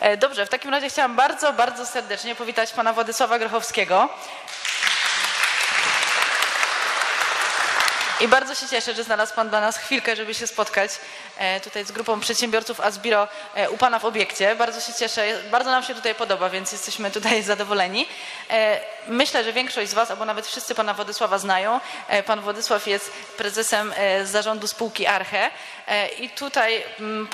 E, Dobrze, w takim razie chciałam bardzo, bardzo serdecznie powitać pana Władysława Grochowskiego. I bardzo się cieszę, że znalazł Pan dla nas chwilkę, żeby się spotkać e, tutaj z grupą przedsiębiorców Asbiro e, u Pana w obiekcie. Bardzo się cieszę, bardzo nam się tutaj podoba, więc jesteśmy tutaj zadowoleni. E, Myślę, że większość z Was, albo nawet wszyscy Pana Władysława znają. Pan Władysław jest prezesem zarządu spółki Arche i tutaj mm,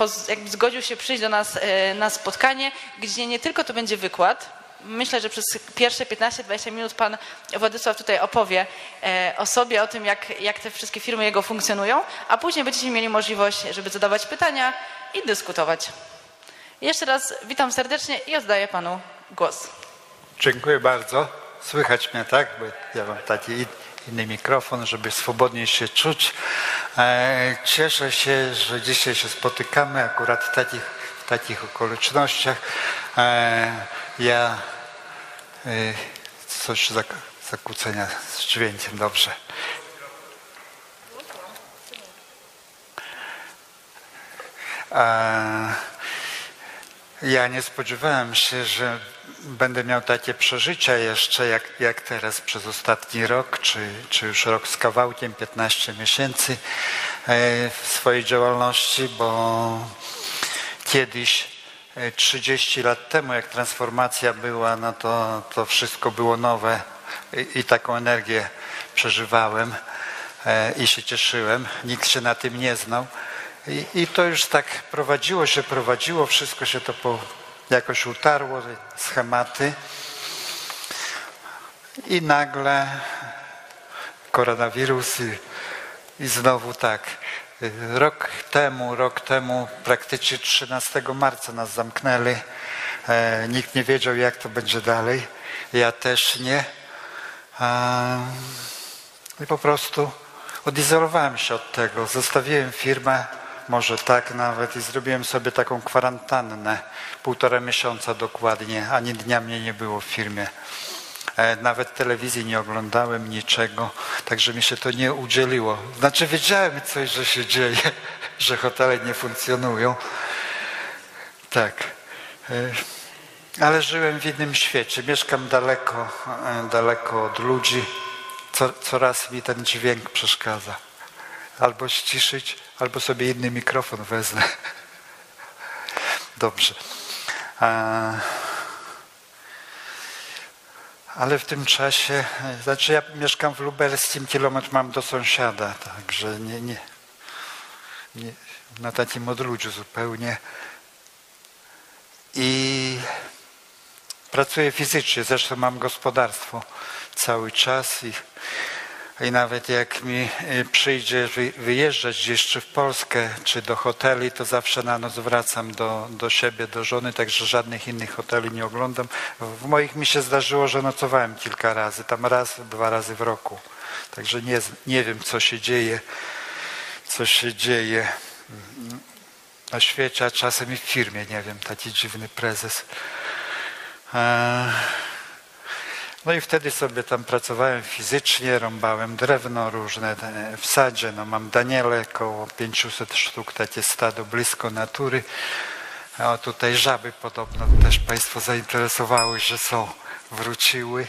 zgodził się przyjść do nas na spotkanie, gdzie nie tylko to będzie wykład, Myślę, że przez pierwsze 15-20 minut pan Władysław tutaj opowie e, o sobie, o tym, jak, jak te wszystkie firmy jego funkcjonują, a później będziecie mieli możliwość, żeby zadawać pytania i dyskutować. Jeszcze raz witam serdecznie i oddaję panu głos. Dziękuję bardzo. Słychać mnie, tak? Bo ja mam taki in- inny mikrofon, żeby swobodnie się czuć. E, Cieszę się, że dzisiaj się spotykamy akurat w takich, w takich okolicznościach. E, Ja coś zak- zakłócenia z dźwiękiem, dobrze. E, Ja nie spodziewałem się, że będę miał takie przeżycia jeszcze jak, jak teraz przez ostatni rok, czy, czy już rok z kawałkiem, 15 miesięcy e, w swojej działalności, bo kiedyś, e, 30 lat temu, jak transformacja była, no to, to wszystko było nowe i, i taką energię przeżywałem e, i się cieszyłem. Nikt się na tym nie znał. I, I to już tak prowadziło się, prowadziło, wszystko się to po, jakoś utarło, schematy. I nagle koronawirus i, i znowu tak. Rok temu, rok temu, praktycznie 13 marca nas zamknęli. E, nikt nie wiedział, jak to będzie dalej. Ja też nie. E, I po prostu odizolowałem się od tego. Zostawiłem firmę, może tak nawet, i zrobiłem sobie taką kwarantannę. Półtora miesiąca dokładnie, ani dnia mnie nie było w firmie. E, Nawet telewizji nie oglądałem, niczego, także mi się to nie udzieliło. Znaczy wiedziałem coś, że się dzieje, że hotele nie funkcjonują. Tak. E, Ale żyłem w innym świecie. Mieszkam daleko, e, daleko od ludzi. Co, coraz mi ten dźwięk przeszkadza. Albo ściszyć, albo sobie inny mikrofon wezmę. Dobrze. E, ale w tym czasie, znaczy ja mieszkam w Lubelskim, kilometr mam do sąsiada, także nie, nie, nie na takim odludziu zupełnie. I pracuję fizycznie, zresztą mam gospodarstwo cały czas i, i nawet jak mi y, przyjdzie wy- wyjeżdżać gdzieś czy w Polskę, czy do hoteli, to zawsze na noc wracam do, do siebie, do żony, także żadnych innych hoteli nie oglądam. W moich mi się zdarzyło, że nocowałem kilka razy, tam raz, dwa razy w roku. Także nie, nie wiem, co się dzieje, co się dzieje na świecie, a czasem i w firmie, nie wiem, taki dziwny prezes. Eee, No i wtedy sobie tam pracowałem fizycznie, rąbałem drewno różne e, w sadzie. No mam Daniele, około 500 sztuk, takie stado blisko natury. A tutaj żaby podobno też Państwo zainteresowały, że są, wróciły,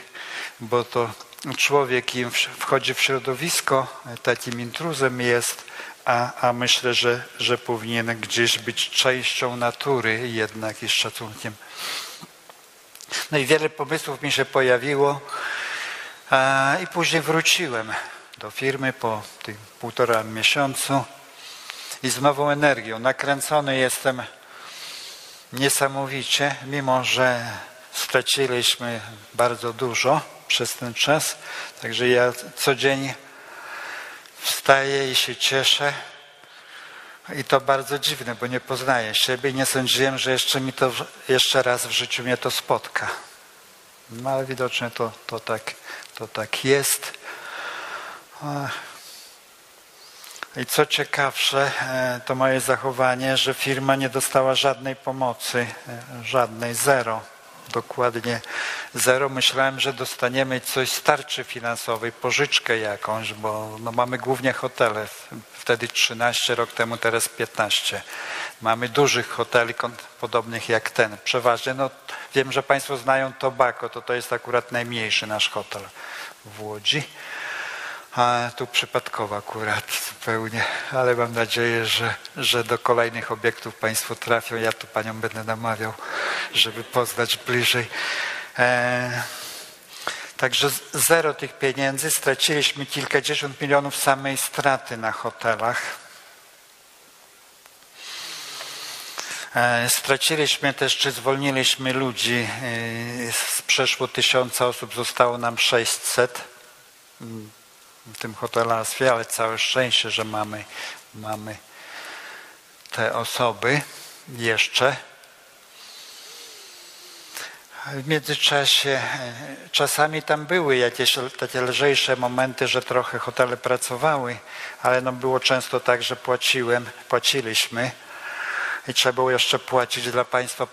bo to człowiek im wchodzi w środowisko, e, takim intruzem jest, a, a myślę, że, że powinien gdzieś być częścią natury jednak i z szacunkiem no i wiele pomysłów mi się pojawiło i później wróciłem do firmy po tym półtora miesiącu i z nową energią. Nakręcony jestem niesamowicie, mimo że straciliśmy bardzo dużo przez ten czas. Także ja codziennie wstaję i się cieszę. I to bardzo dziwne, bo nie poznaję siebie i nie sądziłem, że jeszcze mi to, jeszcze raz w życiu mnie to spotka. No ale widocznie to, to, tak, to tak jest. I co ciekawsze, e, to moje zachowanie, że firma nie dostała żadnej pomocy, e, żadnej, zero. Dokładnie zero. Myślałem, że dostaniemy coś z tarczy finansowej, pożyczkę jakąś, bo no mamy głównie hotele. Wtedy 13 rok temu, teraz 15. Mamy dużych hoteli podobnych jak ten. Przeważnie, no wiem, że Państwo znają Tobacco, to to jest akurat najmniejszy nasz hotel w Łodzi. A tu przypadkowo akurat zupełnie, ale mam nadzieję, że, że do kolejnych obiektów Państwo trafią. Ja tu Panią będę namawiał, żeby poznać bliżej. E, także zero tych pieniędzy. Straciliśmy kilkadziesiąt milionów samej straty na hotelach. E, Straciliśmy też, czy zwolniliśmy ludzi. e, Z przeszło tysiąca osób zostało nam 600 w tym hotelarstwie, ale całe szczęście, że mamy, mamy te osoby jeszcze. W międzyczasie e, czasami tam były jakieś takie lżejsze momenty, że trochę hotele pracowały, ale no było często tak, że płaciłem, płaciliśmy i trzeba było jeszcze płacić dla państwa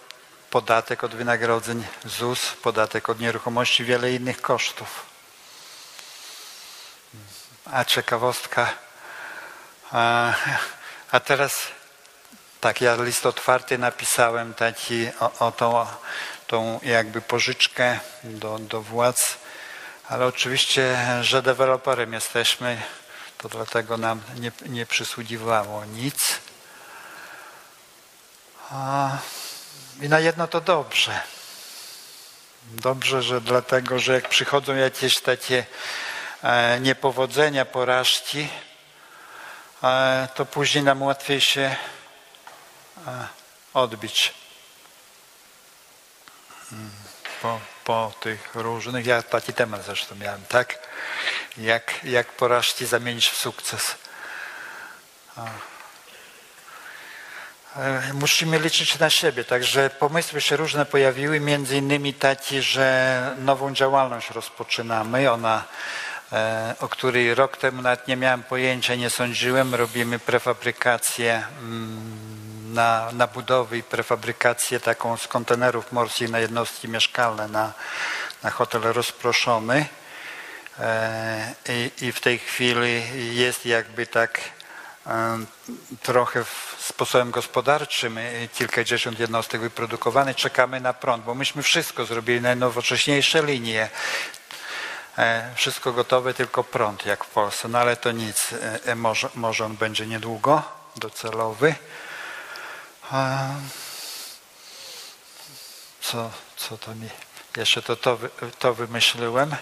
podatek od wynagrodzeń ZUS, podatek od nieruchomości, wiele innych kosztów. A ciekawostka. A, a teraz tak, ja list otwarty napisałem taki o, o tą, tą jakby pożyczkę do, do władz, ale oczywiście, że deweloperem jesteśmy, to dlatego nam nie, nie przysługiwało nic. A, I na jedno to dobrze. Dobrze, że dlatego, że jak przychodzą jakieś takie niepowodzenia, porażki, e, to później nam łatwiej się e, odbić Mm, po, po tych różnych, ja taki temat zresztą miałem, tak? Jak, jak porażki zamienić w sukces. E, Musimy liczyć na siebie, także pomysły się różne pojawiły, między innymi taki, że nową działalność rozpoczynamy, ona, e, o której rok temu nawet nie miałem pojęcia, nie sądziłem, robimy prefabrykację mm, na, na budowy i prefabrykację taką z kontenerów morskich na jednostki mieszkalne, na, na hotel rozproszony. E, I, I w tej chwili jest jakby tak e, trochę w- sposobem gospodarczym e, kilkadziesiąt jednostek wyprodukowanych. Czekamy na prąd, bo myśmy wszystko zrobili, najnowocześniejsze linie. E, Wszystko gotowe, tylko prąd jak w Polsce. No ale to nic, e, e, może, może on będzie niedługo docelowy. Co, co to mi... Jeszcze to, to, to wymyśliłem.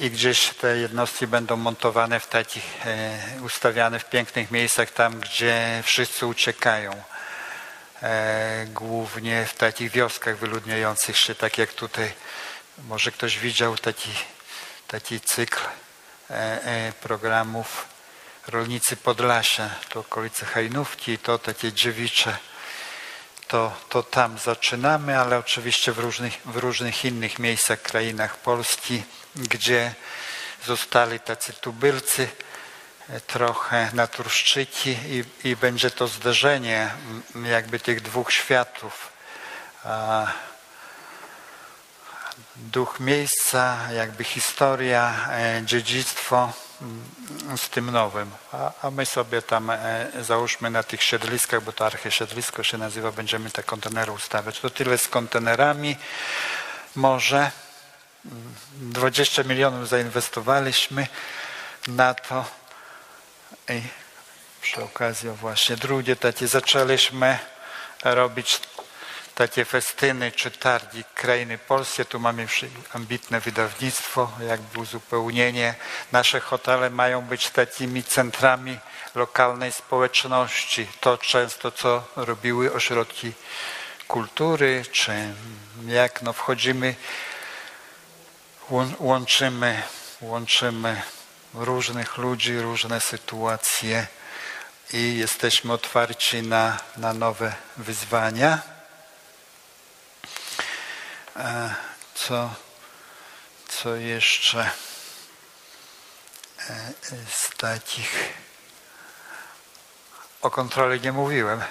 I gdzieś te jednostki będą montowane w takich, ustawiane w pięknych miejscach, tam gdzie wszyscy uciekają. Głównie w takich wioskach wyludniających się, tak jak tutaj, może ktoś widział taki, taki cykl e, e, programów Rolnicy Podlasia, to okolice Hajnówki, to takie dziewicze to, to tam zaczynamy, ale oczywiście w różnych, w różnych innych miejscach, krainach Polski, gdzie zostali tacy tubylcy, e, trochę naturszczyki i, i będzie to zderzenie jakby tych dwóch światów. Duch miejsca, jakby historia, e, dziedzictwo mm, z tym nowym. A, a my sobie tam e, załóżmy na tych siedliskach, bo to archesiedlisko się nazywa, będziemy te kontenery ustawiać. To tyle z kontenerami. Może mm, 20 milionów zainwestowaliśmy na to i przy okazji właśnie drugie takie zaczęliśmy robić takie festyny czy targi krainy polskie. Tu mamy ambitne wydawnictwo, jakby uzupełnienie. Nasze hotele mają być takimi centrami lokalnej społeczności. To często, co robiły ośrodki kultury, czy jak no wchodzimy, łą- łączymy, łączymy różnych ludzi, różne sytuacje i jesteśmy otwarci na, na nowe wyzwania. E, Co, co jeszcze e, e, z takich. O kontroli nie mówiłem.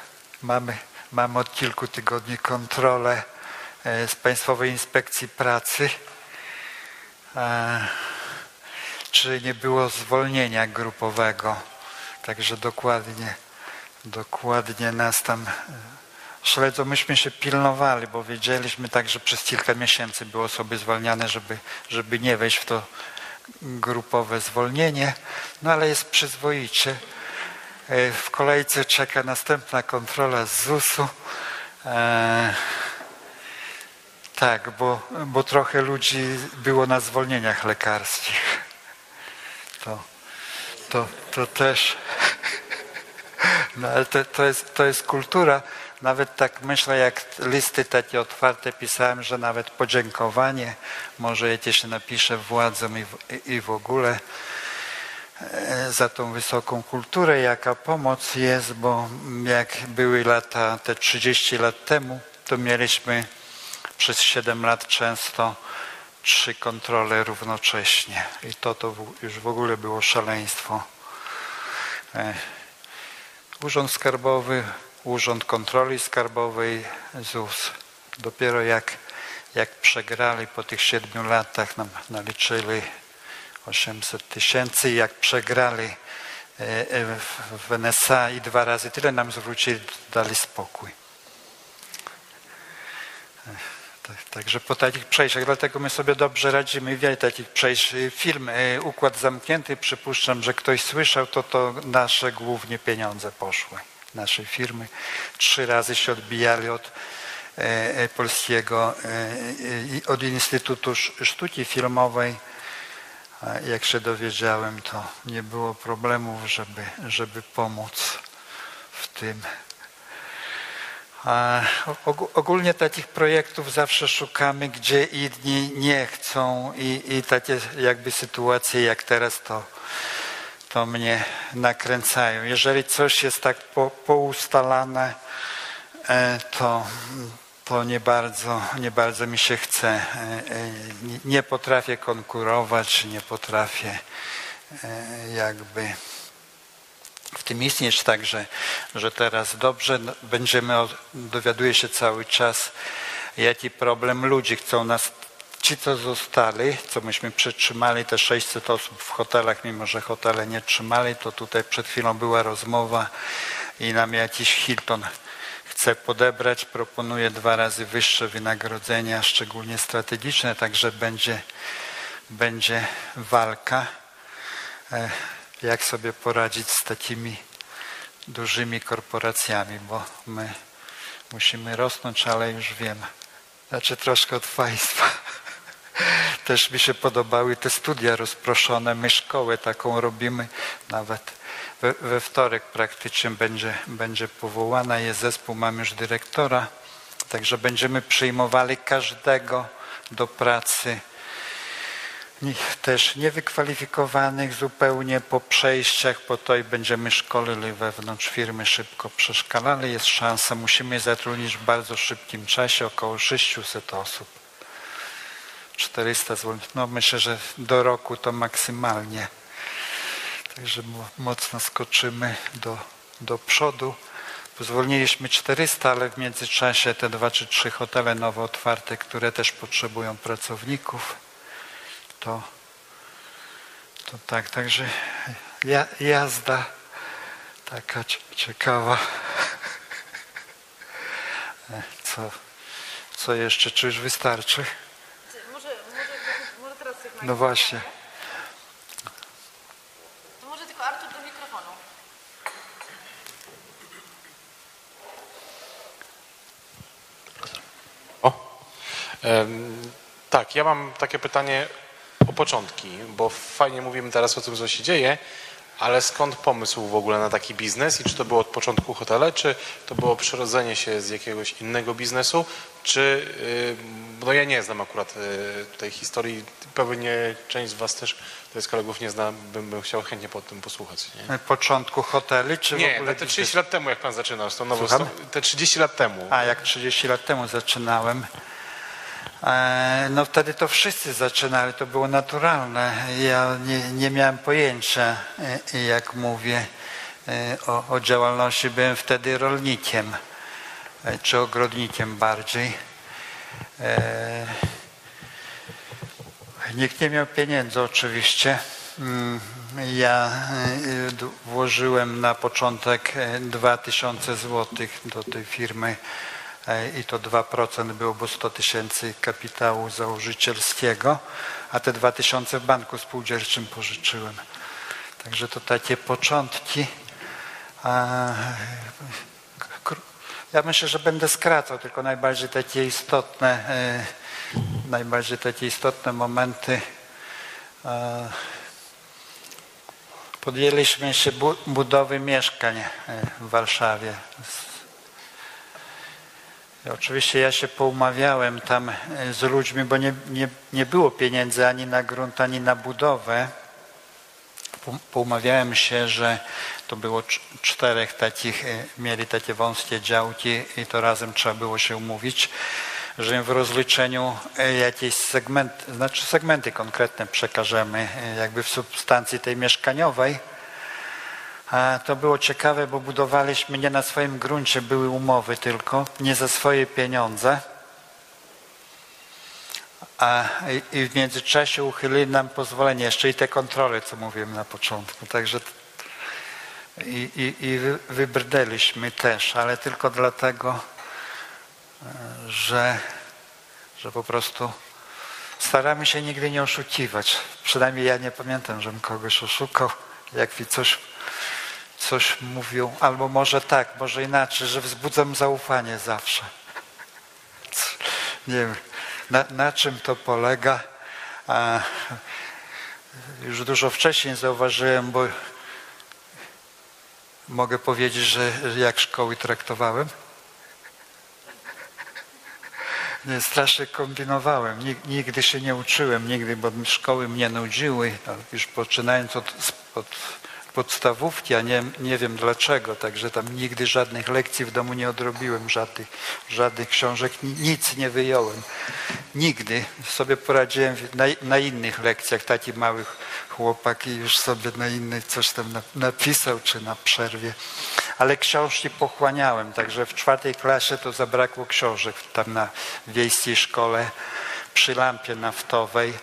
Mamy, mamy od kilku tygodni kontrolę z Państwowej Inspekcji Pracy, czy nie było zwolnienia grupowego. Także dokładnie, dokładnie nas tam śledzą. Myśmy się pilnowali, bo wiedzieliśmy tak, że przez kilka miesięcy były osoby zwalniane, żeby, żeby nie wejść w to grupowe zwolnienie, no ale jest przyzwoicie. E, W kolejce czeka następna kontrola z ZUS-u. E, tak, bo, bo trochę ludzi było na zwolnieniach lekarskich. To, to, to też. No ale to, to, jest, to jest kultura. Nawet tak myślę, jak listy takie otwarte pisałem, że nawet podziękowanie może jakieś napiszę władzom i w, i w ogóle e, za tą wysoką kulturę, jaka pomoc jest, bo jak były lata, te 30 lat temu, to mieliśmy przez 7 lat często trzy kontrole równocześnie i to, to już w ogóle było szaleństwo. E, Urząd Skarbowy, Urząd Kontroli Skarbowej, ZUS. Dopiero jak, jak przegrali po tych siedmiu latach, nam naliczyli 800 tysięcy, jak przegrali e, e, w- NSA i dwa razy tyle nam zwrócili, dali spokój. Tak, Także po takich przejściach, dlatego my sobie dobrze radzimy. Wiele takich przejść. Film Układ Zamknięty, przypuszczam, że ktoś słyszał, to to nasze głównie pieniądze poszły. Naszej firmy. Trzy razy się odbijali od e, e, polskiego, e, od Instytutu Sz- Sztuki Filmowej. Jak się dowiedziałem, to nie było problemów, żeby, żeby pomóc w tym. Ogólnie takich projektów zawsze szukamy, gdzie inni nie chcą i, i takie jakby sytuacje jak teraz to, to mnie nakręcają. Jeżeli coś jest tak po, poustalane, e, to, to nie, bardzo, nie bardzo mi się chce. E, e, nie- potrafię konkurować, nie potrafię jakby w tym istnieć tak, że, że teraz dobrze no, będziemy, dowiaduje się cały czas, jaki problem ludzi chcą nas, ci co zostali, co myśmy przetrzymali, te 600 osób w hotelach, mimo że hotele nie trzymali, to tutaj przed chwilą była rozmowa i nam jakiś Hilton chce podebrać, proponuje dwa razy wyższe wynagrodzenia, szczególnie strategiczne, także będzie, będzie walka e, jak sobie poradzić z takimi dużymi korporacjami, bo my musimy rosnąć, ale już wiem. Znaczy troszkę od państwa. Też mi się podobały te studia rozproszone. My szkołę taką robimy. Nawet we, wtorek praktycznie będzie, będzie powołana. Jest zespół, mam już dyrektora. Także będziemy przyjmowali każdego do pracy też niewykwalifikowanych zupełnie po przejściach, po to i będziemy szkolili wewnątrz firmy, szybko przeszkalali. Jest szansa, musimy zatrudnić w bardzo szybkim czasie około 600 osób. 400 zł. No myślę, że do roku to maksymalnie. Także mo- mocno skoczymy do, do przodu. Zwolniliśmy 400, ale w międzyczasie te dwa czy trzy hotele nowo otwarte, które też potrzebują pracowników to, to tak, także ja, jazda taka cie- ciekawa. E, Co, co jeszcze? Czy już wystarczy? Może, może, może teraz No właśnie. To może tylko Artur do mikrofonu. O. Em, tak, ja mam takie pytanie o początki, bo fajnie mówimy teraz o tym, co się dzieje, ale skąd pomysł w ogóle na taki biznes i czy to było od początku hotele, czy to było przyrodzenie się z jakiegoś innego biznesu, czy, y, no ja nie znam akurat y, tej historii, pewnie część z Was też, to jest kolegów nie zna, bym, bym chciał chętnie po tym posłuchać. Nie? Początku hoteli, czy w Nie, ogóle no te biznes? 30 lat temu, jak Pan zaczynał z tą nową, te 30 lat temu. A jak 30 lat temu zaczynałem, no wtedy to wszyscy zaczynali, to było naturalne. Ja nie, nie miałem pojęcia, e, jak mówię, e, o, o działalności. Byłem wtedy rolnikiem, e, czy ogrodnikiem bardziej. E, Nikt nie miał pieniędzy oczywiście. Mm, Ja e, włożyłem na początek e, 2000 złotych do tej firmy e, i to 2% było, bo 100 tysięcy kapitału założycielskiego, a te 2000 w banku spółdzielczym pożyczyłem. Także to takie początki. Ja myślę, że będę skracał, tylko najbardziej takie istotne, e, najbardziej takie istotne momenty. E, Podjęliśmy się bu- budowy mieszkań e, w Warszawie. Oczywiście ja się poumawiałem tam e, z ludźmi, bo nie, nie, nie było pieniędzy ani na grunt, ani na budowę. Po- Poumawiałem się, że to było cz- czterech takich, e, mieli takie wąskie działki i to razem trzeba było się umówić, że w rozliczeniu e, jakieś segmenty, znaczy segmenty konkretne przekażemy jakby w substancji tej mieszkaniowej. A to było ciekawe, bo budowaliśmy nie na swoim gruncie, były umowy tylko, nie za swoje pieniądze. A i, i w międzyczasie uchylili nam pozwolenie, jeszcze i te kontrole, co mówiłem na początku. Także i, i, i wy- wybrnęliśmy też, ale tylko dlatego, e, że, że po prostu staramy się nigdy nie oszukiwać. Przynajmniej ja nie pamiętam, żebym kogoś oszukał. Jak mi coś, coś mówił, albo może tak, może inaczej, że wzbudzam zaufanie zawsze. Nie wiem, na, na czym to polega. A, już dużo wcześniej zauważyłem, bo mogę powiedzieć, że jak szkoły traktowałem. Nie, strasznie kombinowałem. Nig- Nigdy się nie uczyłem, nigdy, bo szkoły mnie nudziły, a już poczynając od, od podstawówki, a nie, nie wiem dlaczego, także tam nigdy żadnych lekcji w domu nie odrobiłem, żadnych, żadnych książek, ni- nic nie wyjąłem. Nigdy sobie poradziłem na, na innych lekcjach, taki mały chłopak i już sobie na innych coś tam na- napisał, czy na przerwie. Ale książki pochłaniałem, także w czwartej klasie to zabrakło książek tam na wiejskiej szkole przy lampie naftowej.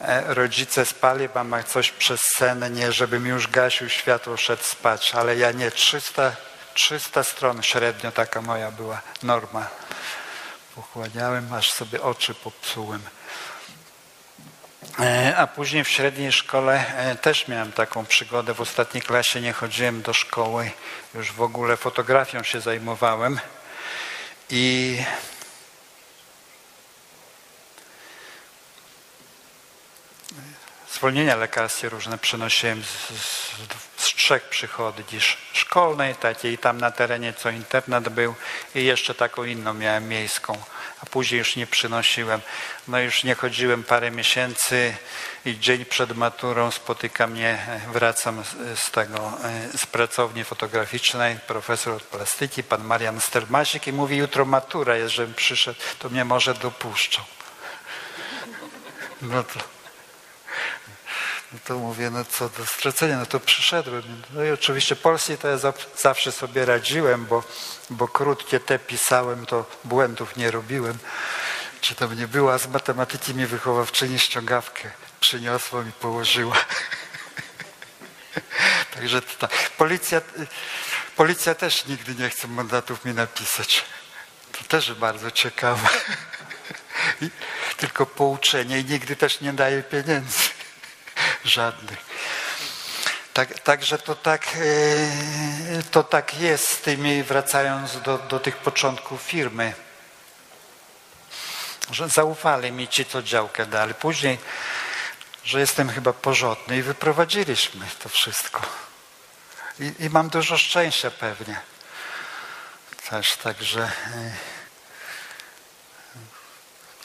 E, Rodzice spali, mama coś przez sen, żebym już gasił światło, szedł spać, ale ja nie, 300, 300 stron średnio taka moja była norma. Pochłaniałem, aż sobie oczy popsułem. E, A później w średniej szkole e, też miałem taką przygodę. W ostatniej klasie nie chodziłem do szkoły, już w ogóle fotografią się zajmowałem. I zwolnienia lekarskie różne przynosiłem z, z, z trzech przychodni sz- szkolnej, takiej tam na terenie co internat był i jeszcze taką inną miałem miejską, a później już nie przynosiłem. No już nie chodziłem parę miesięcy i dzień przed maturą spotyka mnie, e, wracam z, z tego, e, z pracowni fotograficznej, profesor od plastyki, pan Marian Stermasik i mówi jutro matura jest, żebym przyszedł, to mnie może dopuszczą. No to no to mówię, no co do stracenia, no to przyszedłem. No i oczywiście Polskie to ja za- zawsze sobie radziłem, bo, bo krótkie te pisałem, to błędów nie robiłem. Czy tam nie było, a z matematyki mi wychowawczyni ściągawkę przyniosła mi położyła. Także tak. Policja, policja też nigdy nie chce mandatów mi napisać. To też bardzo ciekawe. I tylko pouczenie i nigdy też nie daje pieniędzy. Żadnych. Tak, także to tak, e, to tak jest z tymi, wracając do, do tych początków firmy, że zaufali mi ci, co działkę dali. Później, że jestem chyba porządny i wyprowadziliśmy to wszystko. I, i mam dużo szczęścia pewnie. Też, także e,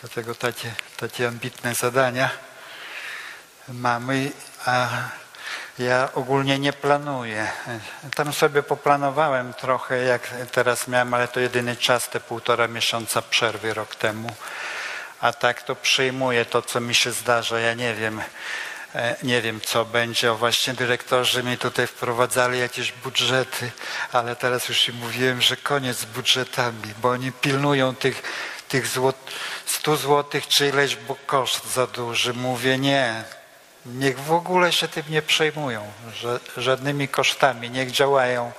dlatego takie, takie ambitne zadania mamy, a ja ogólnie nie planuję. Tam sobie poplanowałem trochę, jak teraz miałem, ale to jedyny czas, te półtora miesiąca przerwy rok temu. A tak to przyjmuję to, co mi się zdarza. Ja nie wiem, e, nie wiem co będzie. O właśnie dyrektorzy mi tutaj wprowadzali jakieś budżety, ale teraz już im mówiłem, że koniec z budżetami, bo oni pilnują tych tych złot, 100 złotych czy ileś, bo koszt za duży. Mówię nie, niech w ogóle się tym nie przejmują, że, żadnymi kosztami, niech działają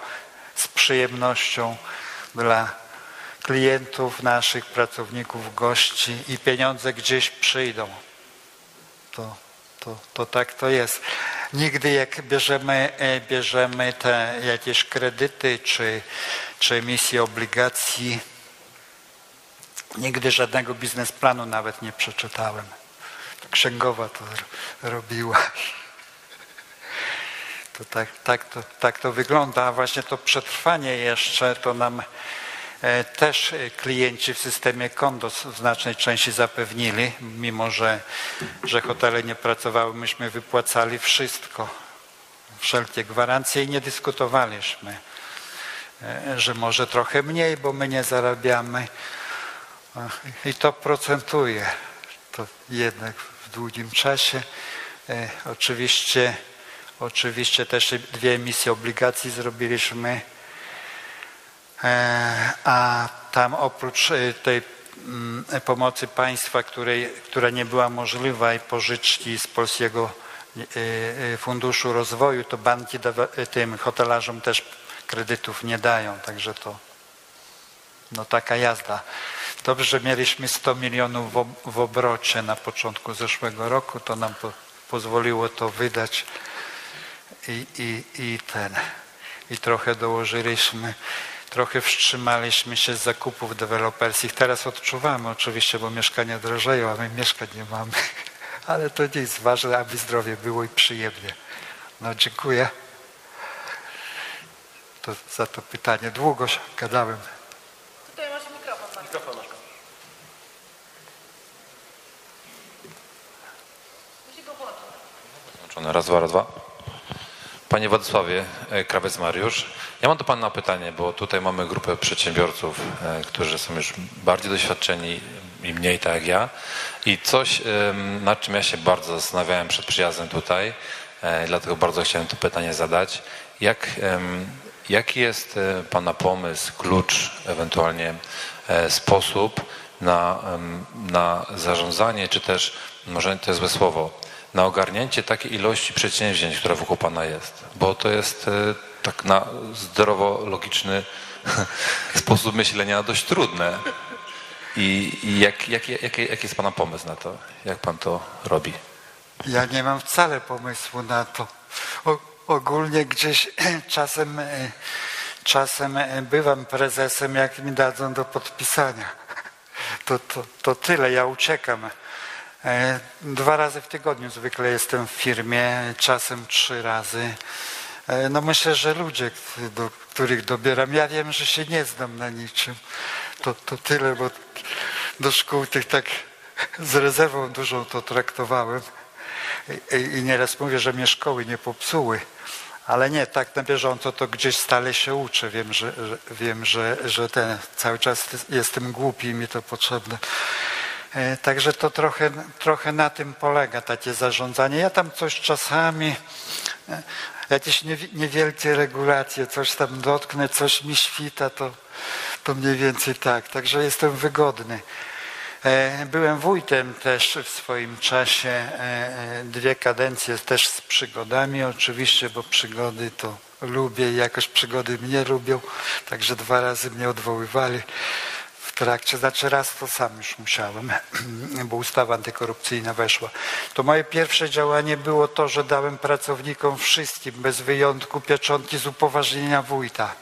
z przyjemnością dla klientów naszych, pracowników, gości i pieniądze gdzieś przyjdą. To, to, to tak to jest. Nigdy jak bierzemy, e, bierzemy te jakieś kredyty czy, czy emisje obligacji, nigdy żadnego biznesplanu nawet nie przeczytałem. Księgowa to ro- robiła. To tak, tak, to, tak to wygląda, a właśnie to przetrwanie jeszcze to nam e, też e, klienci w systemie Kondos w znacznej części zapewnili, mimo że, że hotele nie pracowały, myśmy wypłacali wszystko, wszelkie gwarancje i nie dyskutowaliśmy, e, że może trochę mniej, bo my nie zarabiamy i to procentuje. To jednak długim czasie. E, oczywiście, oczywiście też dwie emisje obligacji zrobiliśmy. E, a tam oprócz e, tej mm, pomocy państwa, której, która nie była możliwa i pożyczki z Polskiego Funduszu Rozwoju, to banki tym hotelarzom też kredytów nie dają, także to no taka jazda. Dobrze, że mieliśmy 100 milionów w, ob- w obrocie na początku zeszłego roku, to nam po, pozwoliło to wydać i, i, i ten, i trochę dołożyliśmy, trochę wstrzymaliśmy się z zakupów deweloperskich. Teraz odczuwamy oczywiście, bo mieszkania drożeją, a my mieszkań nie mamy. Ale to nic, ważne, aby zdrowie było i przyjemnie. No dziękuję to, za to pytanie. Długo gadałem. Tutaj masz mikrofon. Mikrofon Musi go włączyć. Włączone. Raz, dwa, raz, dwa. Panie Władysławie, e, Krawiec Mariusz, ja mam do Pana pytanie, bo tutaj mamy grupę przedsiębiorców, e, którzy są już bardziej doświadczeni i mniej tak jak ja. I coś, nad czym ja się bardzo zastanawiałem przed przyjazdem tutaj, e, dlatego bardzo chciałem to pytanie zadać. Jak, jaki jest Pana pomysł, klucz, ewentualnie sposób na, na zarządzanie, czy też, może to jest złe słowo, na ogarnięcie takiej ilości przedsięwzięć, która wokół Pana jest. Bo to jest e, tak na zdrowo-logiczny sposób myślenia dość trudne. I, i jak, jak, jak, jaki jest Pana pomysł na to? Jak Pan to robi? Ja nie mam wcale pomysłu na to. O, ogólnie gdzieś czasem, e, czasem e, bywam prezesem, jak mi dadzą do podpisania. To, to, to tyle, ja uciekam. E, Dwa razy w tygodniu zwykle jestem w firmie, czasem trzy razy. E, No myślę, że ludzie, do których dobieram, ja wiem, że się nie znam na niczym. To, to tyle, bo do szkół tych tak z rezerwą dużą to traktowałem. I, i nieraz mówię, że mnie szkoły nie popsuły. Ale nie, tak na bieżąco to gdzieś stale się uczę. Wiem, że, że, wiem, że, że ten, cały czas jestem głupi i mi to potrzebne. E, Także to trochę, trochę na tym polega takie zarządzanie. Ja tam coś czasami, e, jakieś niewi- niewielkie regulacje, coś tam dotknę, coś mi świta, to, to mniej więcej tak. Także jestem wygodny. E, Byłem wójtem też w swoim czasie, dwie kadencje też z przygodami oczywiście, bo przygody to lubię i jakoś przygody mnie lubią, także dwa razy mnie odwoływali trakcie, znaczy raz to sam już musiałem, bo ustawa antykorupcyjna weszła. To moje pierwsze działanie było to, że dałem pracownikom wszystkim, bez wyjątku, pieczątki z upoważnienia wójta.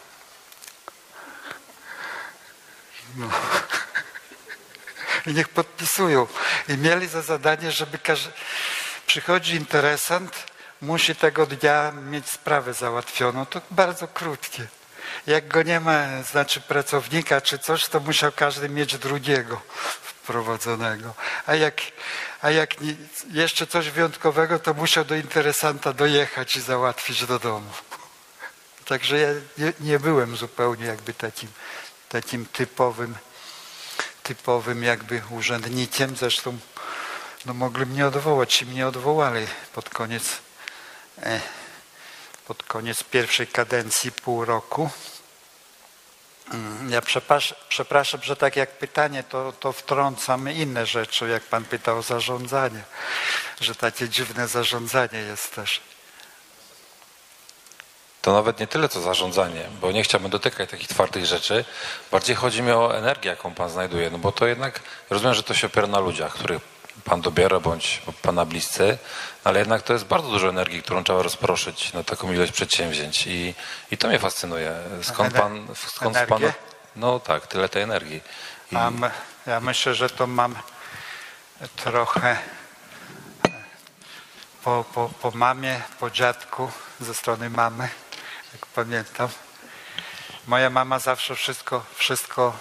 No. I niech podpisują. I mieli za zadanie, żeby każdy... Przychodzi interesant, musi tego dnia mieć sprawę załatwioną. To bardzo krótkie. Jak go nie ma, znaczy pracownika czy coś, to musiał każdy mieć drugiego wprowadzonego. A jak, a jak nie, jeszcze coś wyjątkowego, to musiał do interesanta dojechać i załatwić do domu. Także ja nie, nie byłem zupełnie jakby takim, takim typowym, typowym jakby urzędnikiem. Zresztą no mogli mnie odwołać i mnie odwołali pod koniec, e, pod koniec pierwszej kadencji pół roku. Mm, Ja przepraszam, przepraszam, że tak jak pytanie, to, to wtrącam inne rzeczy, jak pan pytał o zarządzanie, że takie dziwne zarządzanie jest też. To nawet nie tyle co zarządzanie, bo nie chciałbym dotykać takich twardych rzeczy. Bardziej chodzi mi o energię, jaką Pan znajduje. No bo to jednak, rozumiem, że to się opiera na ludziach, których Pan dobiera, bądź Pana bliscy, ale jednak to jest bardzo dużo energii, którą trzeba rozproszyć na taką ilość przedsięwzięć. I, i to mnie fascynuje. Skąd Pan... Skąd Pan energię? no tak, tyle tej energii. I, Mam, ja myślę, że to mam trochę po, po, po mamie, po dziadku, ze strony mamy, jak pamiętam. Moja mama zawsze wszystko, wszystko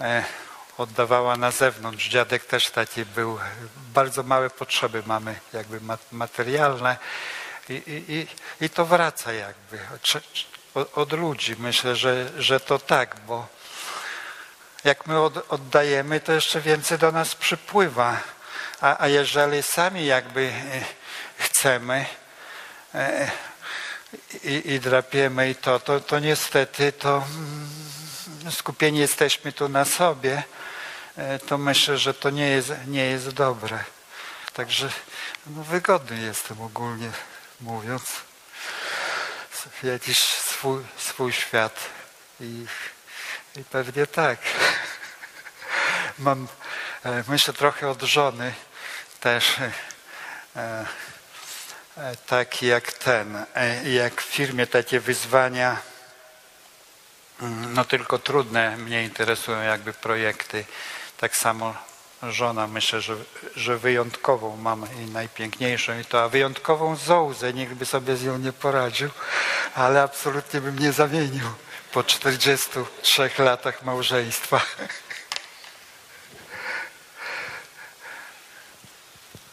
e, oddawała na zewnątrz. Dziadek też taki był. Bardzo małe potrzeby mamy, jakby ma- materialne. I, i, i, to wraca jakby od, od, od ludzi. Myślę, że, że to tak, bo jak my od, oddajemy, to jeszcze więcej do nas przypływa. A, a jeżeli sami jakby e, chcemy e, i, i drapiemy i to, to, to niestety to mm, skupieni jesteśmy tu na sobie, e, to myślę, że to nie jest, nie jest dobre. Także no, wygodny jestem ogólnie mówiąc. Jakiś swój, swój świat i, i pewnie tak. Mam, e, myślę trochę od żony też e, taki jak ten, jak w firmie takie wyzwania, no tylko trudne mnie interesują jakby projekty. Tak samo żona myślę, że, że wyjątkową mam i najpiękniejszą i to, a wyjątkową zołzę, nikt by sobie z nią nie poradził, ale absolutnie bym nie zamienił po 43 latach małżeństwa.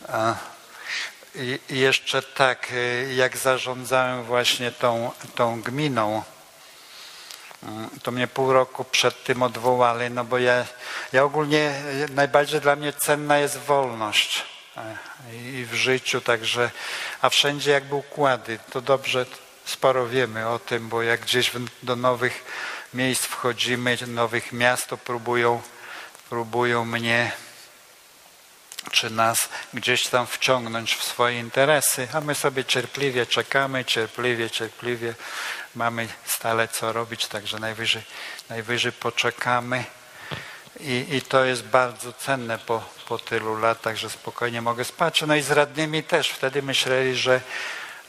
A, i jeszcze tak, y, jak zarządzałem właśnie tą, tą gminą, to mnie pół roku przed tym odwołali, no bo ja, ja ogólnie, y, najbardziej dla mnie cenna jest wolność e, i w życiu, także, a wszędzie jakby układy, to dobrze, sporo wiemy o tym, bo jak gdzieś do nowych miejsc wchodzimy, nowych miast, to próbują, próbują mnie czy nas gdzieś tam wciągnąć w swoje interesy, a my sobie cierpliwie czekamy, cierpliwie, cierpliwie mamy stale co robić, także najwyżej, najwyżej poczekamy. I, I to jest bardzo cenne po, po tylu latach, że spokojnie mogę spać. No i z radnymi też. Wtedy myśleli, że,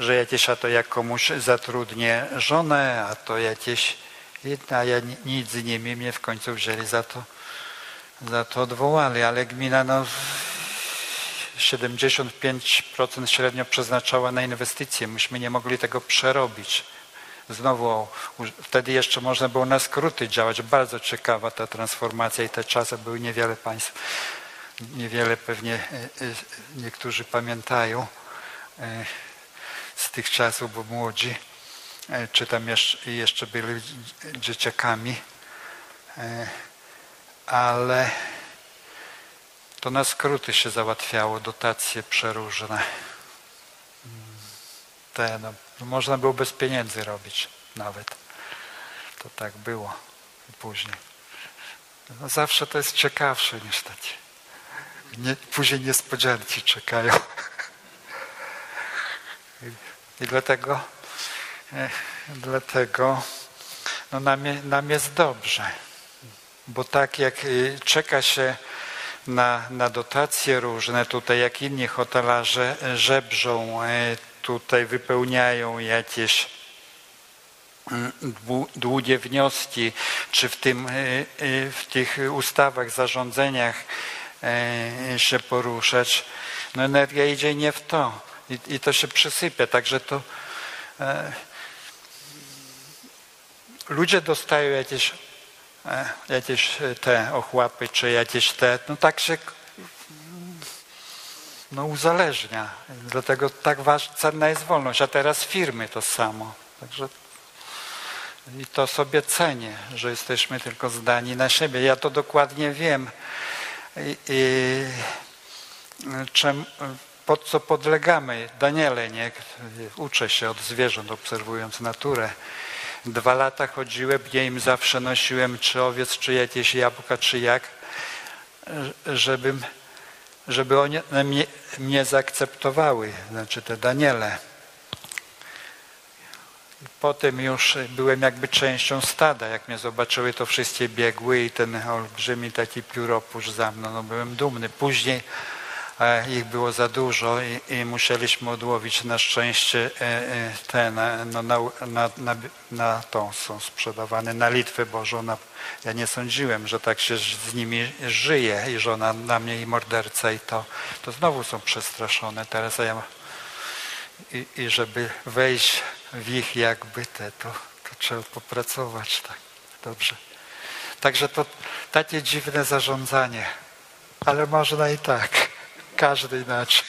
że jakieś, a to jak komuś zatrudnię żonę, a to jakieś, a ja ni- nic z nimi mnie w końcu wzięli za to, za to odwołali, ale gmina no 75% średnio przeznaczała na inwestycje. Myśmy nie mogli tego przerobić. Znowu, wtedy jeszcze można było na skróty działać. Bardzo ciekawa ta transformacja i te czasy były niewiele państw, niewiele pewnie e, e, niektórzy pamiętają e, z tych czasów, bo młodzi, czy tam jeszcze, jeszcze byli dzieciakami. Ale to na skróty się załatwiało, dotacje przeróżne. Mm, Te, no, można było bez pieniędzy robić nawet. To tak było później. No, zawsze to jest ciekawsze takie. Nie, później niespodzianki czekają. I, i dlatego, e, dlatego no nam, nam jest dobrze. Bo tak jak y, czeka się na, na dotacje różne, tutaj jak inni hotelarze żebrzą, e, tutaj wypełniają jakieś mm, długie wnioski, czy w, tym, e, e, w tych ustawach, zarządzeniach e, się poruszać, no energia idzie nie w to i, i to się przysypia, także to e, ludzie dostają jakieś e, jakieś te ochłapy, czy jakieś te, no tak się no uzależnia. Dlatego tak waż, cenna jest wolność, a teraz firmy to samo. Także i to sobie cenię, że jesteśmy tylko zdani na siebie. Ja to dokładnie wiem. I, i, czem, pod co podlegamy. Daniele, nie? Uczę się od zwierząt, obserwując naturę. Dwa lata chodziłem, ja im zawsze nosiłem czy owiec, czy jakieś jabłka, czy jak, e, żebym, żeby oni mnie, mnie zaakceptowały, znaczy te Daniele. Potem już byłem jakby częścią stada. Jak mnie zobaczyły, to wszystkie biegły i ten olbrzymi taki pióropusz za mną. No, byłem dumny. Później ich było za dużo i, i musieliśmy odłowić. Na szczęście e, e, te na, no, na, na, na, na tą są sprzedawane na Litwę Bożą. Na, ja nie sądziłem, że tak się z nimi żyje i że ona na mnie i morderca i to, to znowu są przestraszone. Teraz ja i, i żeby wejść w ich jakby te, to, to trzeba popracować tak dobrze. Także to takie dziwne zarządzanie, ale można i tak, każdy inaczej.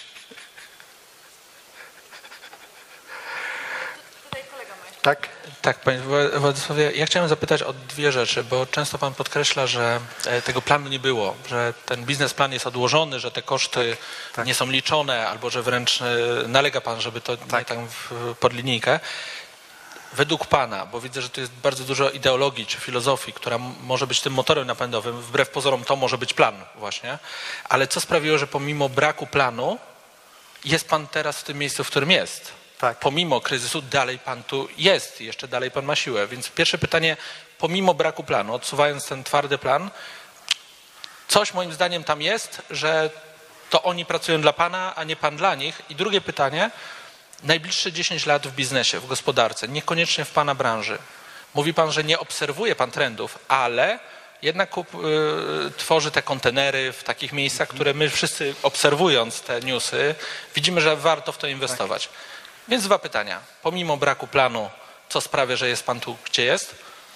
Tak? Tak, panie Wła- Władysławie, ja chciałem zapytać o dwie rzeczy, bo często pan podkreśla, że e, tego planu nie było, że ten biznesplan jest odłożony, że te koszty Tak. nie są liczone, albo że wręcz e, nalega pan, żeby to nie Tak. tam w, pod linijkę. Według pana, bo widzę, że tu jest bardzo dużo ideologii czy filozofii, która może być tym motorem napędowym, wbrew pozorom to może być plan właśnie, ale co sprawiło, że pomimo braku planu jest pan teraz w tym miejscu, w którym jest? Tak. pomimo kryzysu dalej pan tu jest, jeszcze dalej pan ma siłę. Więc pierwsze pytanie, pomimo braku planu, odsuwając ten twardy plan, coś moim zdaniem tam jest, że to oni pracują dla pana, a nie pan dla nich. I drugie pytanie, najbliższe 10 lat w biznesie, w gospodarce, niekoniecznie w pana branży. Mówi pan, że nie obserwuje pan trendów, ale jednak kup, y, tworzy te kontenery w takich miejscach, które my wszyscy obserwując te newsy, widzimy, że warto w to inwestować. Więc dwa pytania. Pomimo braku planu, co sprawia, że jest pan tu, gdzie jest?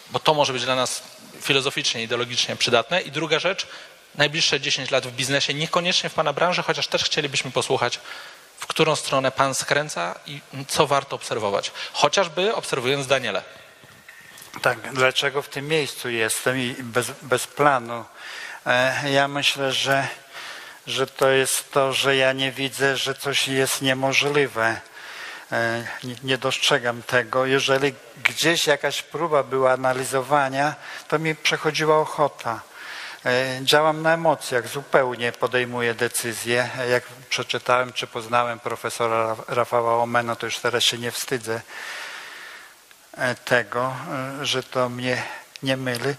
Bo to może być dla nas filozoficznie, ideologicznie przydatne. I druga rzecz, najbliższe 10 lat w biznesie, niekoniecznie w pana branży, chociaż też chcielibyśmy posłuchać, w którą stronę pan skręca i co warto obserwować. Chociażby obserwując Daniele. Tak, dlaczego w tym miejscu jestem i bez, bez planu? E, Ja myślę, że, że to jest to, że ja nie widzę, że coś jest niemożliwe. E, Nie, nie dostrzegam tego. Jeżeli gdzieś jakaś próba była analizowania, to mi przechodziła ochota. E, Działam na emocjach, zupełnie podejmuję decyzje. Jak przeczytałem czy poznałem profesora Rafała Omena, to już teraz się nie wstydzę e, tego, e, że to mnie nie myli.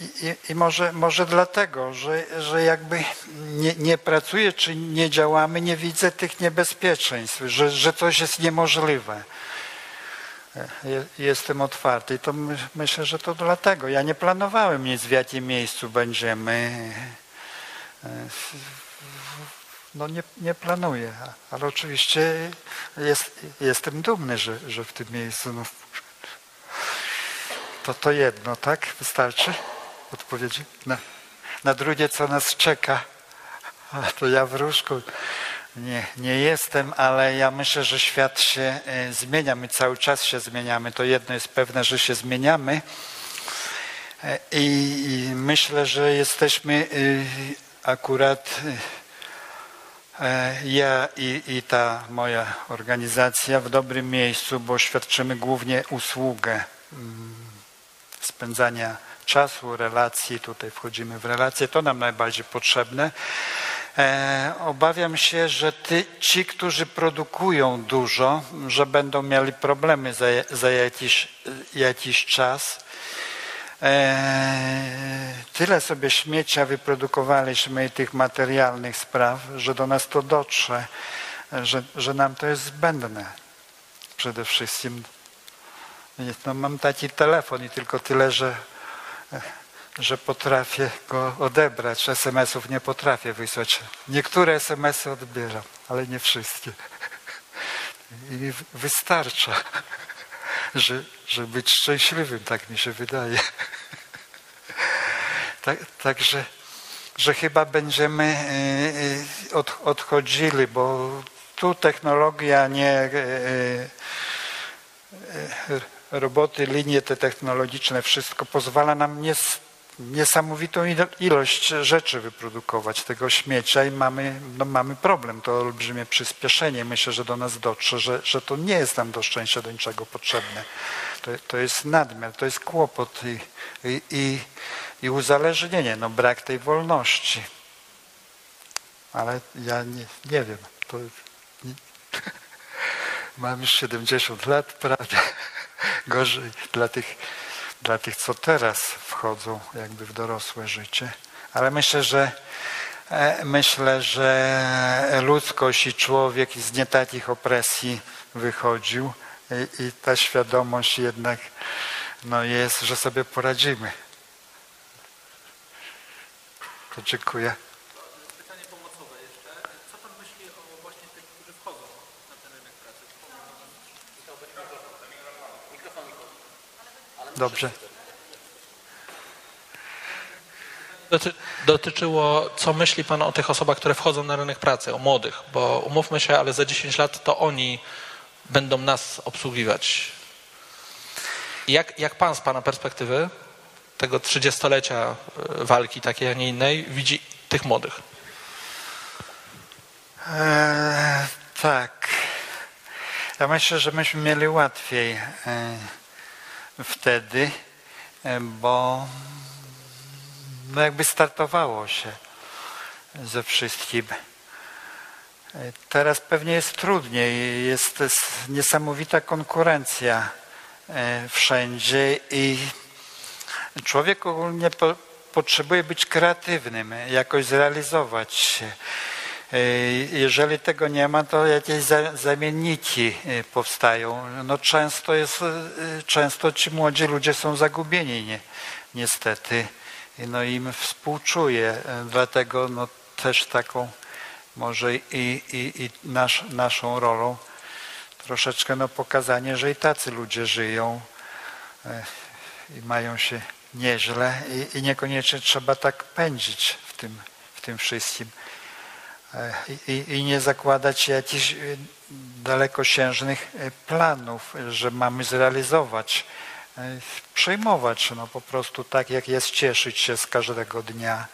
I, i może, może dlatego, że, że jakby nie, nie pracuję czy nie działamy, nie widzę tych niebezpieczeństw, że, że coś jest niemożliwe. Je- Jestem otwarty i to my, myślę, że to dlatego. Ja nie planowałem nic, w jakim miejscu będziemy. E, No nie, nie planuję, ale oczywiście jest, jestem dumny, że, że w tym miejscu. No. To to jedno, tak? Wystarczy odpowiedzi? Na, na drugie, co nas czeka. A, to ja wróżką nie, nie jestem, ale ja myślę, że świat się e, zmienia. My cały czas się zmieniamy. To jedno jest pewne, że się zmieniamy. E, I, myślę, że jesteśmy e, akurat ja i, i ta moja organizacja w dobrym miejscu, bo świadczymy głównie usługę mm, spędzania czasu, relacji. Tutaj wchodzimy w relacje. To nam najbardziej potrzebne. E, obawiam się, że ty, ci, którzy produkują dużo, że będą mieli problemy za, za jakiś, jakiś czas. E, tyle sobie śmiecia wyprodukowaliśmy i tych materialnych spraw, że do nas to dotrze, że, że nam to jest zbędne przede wszystkim. No, mam taki telefon i tylko tyle, że, że potrafię go odebrać. SMS-ów nie potrafię wysłać. Niektóre SMS-y odbieram, ale nie wszystkie. I wystarcza, że, żeby być szczęśliwym, tak mi się wydaje. Tak, także że chyba będziemy e, e, od, odchodzili, bo tu technologia nie e, roboty, linie te technologiczne, wszystko pozwala nam nie, niesamowitą ilo- ilość rzeczy wyprodukować, tego śmiecia i mamy, no mamy problem, to olbrzymie przyspieszenie. Myślę, że do nas dotrze, że, że to nie jest nam do szczęścia do niczego potrzebne. To, to jest nadmiar, to jest kłopot i, i, i, i uzależnienie, no brak tej wolności. Ale ja nie, nie wiem, to nie, mam już 70 lat prawie, gorzej dla tych, dla tych, co teraz wchodzą jakby w dorosłe życie. Ale myślę, że e, myślę, że ludzkość i człowiek z nie takich opresji wychodził i, i ta świadomość jednak no jest, że sobie poradzimy. To dziękuję. Pytanie pomocowe jeszcze. Co pan myśli o właśnie tych, którzy wchodzą na ten rynek pracy? Dobrze. Doty, dotyczyło, co myśli Pan o tych osobach, które wchodzą na rynek pracy, o młodych, bo umówmy się, ale za 10 lat to oni będą nas obsługiwać. Jak, jak Pan z Pana perspektywy tego 30-lecia y, walki takiej, a nie innej, widzi tych młodych? E, tak. Ja myślę, że myśmy mieli łatwiej e, wtedy, e, bo no jakby startowało się ze wszystkim. E, Teraz pewnie jest trudniej, jest niesamowita konkurencja e, wszędzie i człowiek ogólnie po, potrzebuje być kreatywnym, jakoś zrealizować się. E, Jeżeli tego nie ma, to jakieś za- zamienniki e, powstają. No często, jest, e, często ci młodzi ludzie są zagubieni, nie, niestety. No im współczuję, dlatego no też taką może i, i, i nasz, naszą rolą troszeczkę no pokazanie, że i tacy ludzie żyją i mają się nieźle i, i niekoniecznie trzeba tak pędzić w tym, w tym wszystkim. E, I, i- nie zakładać jakichś e, dalekosiężnych e, planów, że mamy zrealizować. Przejmować no po prostu tak, jak jest, cieszyć się z każdego dnia.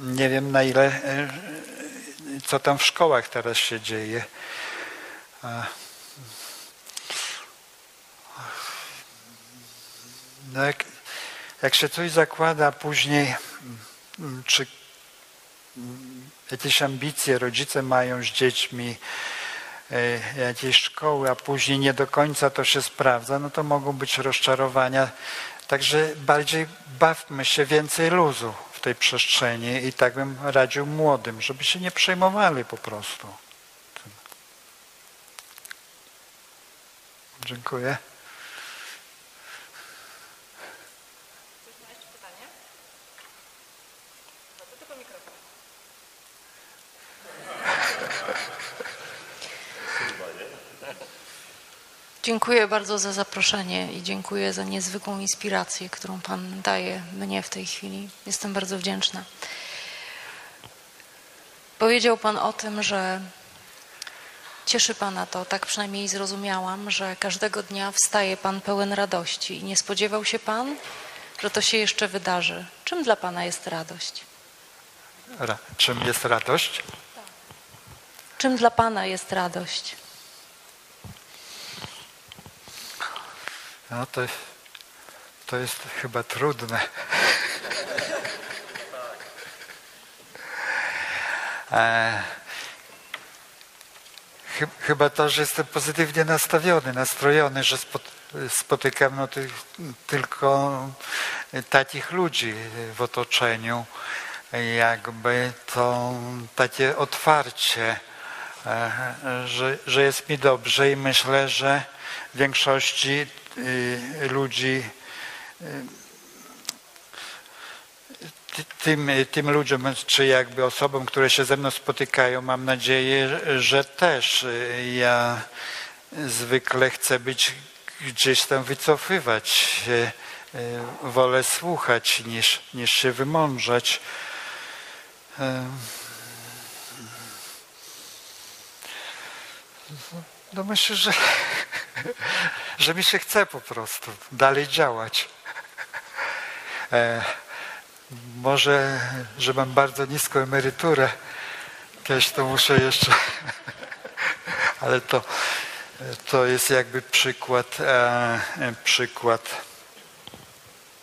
Nie wiem na ile, co tam w szkołach teraz się dzieje. No jak, jak się coś zakłada, później mm, czy jakieś ambicje rodzice mają z dziećmi, e, jakieś szkoły, a później nie do końca to się sprawdza, no to mogą być rozczarowania. Także bardziej bawmy się więcej luzu w tej przestrzeni i tak bym radził młodym, żeby się nie przejmowali po prostu. Dziękuję. Dziękuję bardzo za zaproszenie i dziękuję za niezwykłą inspirację, którą Pan daje mnie w tej chwili. Jestem bardzo wdzięczna. Powiedział Pan o tym, że cieszy Pana to, tak przynajmniej zrozumiałam, że każdego dnia wstaje Pan pełen radości i nie spodziewał się Pan, że to się jeszcze wydarzy. Czym dla Pana jest radość? Ra- czym jest radość? Czym dla Pana jest radość? No to, to jest chyba trudne. E, chy- chyba to, że jestem pozytywnie nastawiony, nastrojony, że spot, spotykam no, ty, tylko takich ludzi w otoczeniu, jakby to takie otwarcie, e, że, że jest mi dobrze i myślę, że większości y, ludzi ty- tym, tym ludziom, czy jakby osobom, które się ze mną spotykają, mam nadzieję, że też y, ja zwykle chcę być gdzieś tam wycofywać się, y, wolę słuchać niż, niż się wymądrzać. Ym. No myślę, że, że mi się chce po prostu dalej działać. E, może, że mam bardzo niską emeryturę. Kiedyś to muszę jeszcze. Ale to, to jest jakby przykład, e, przykład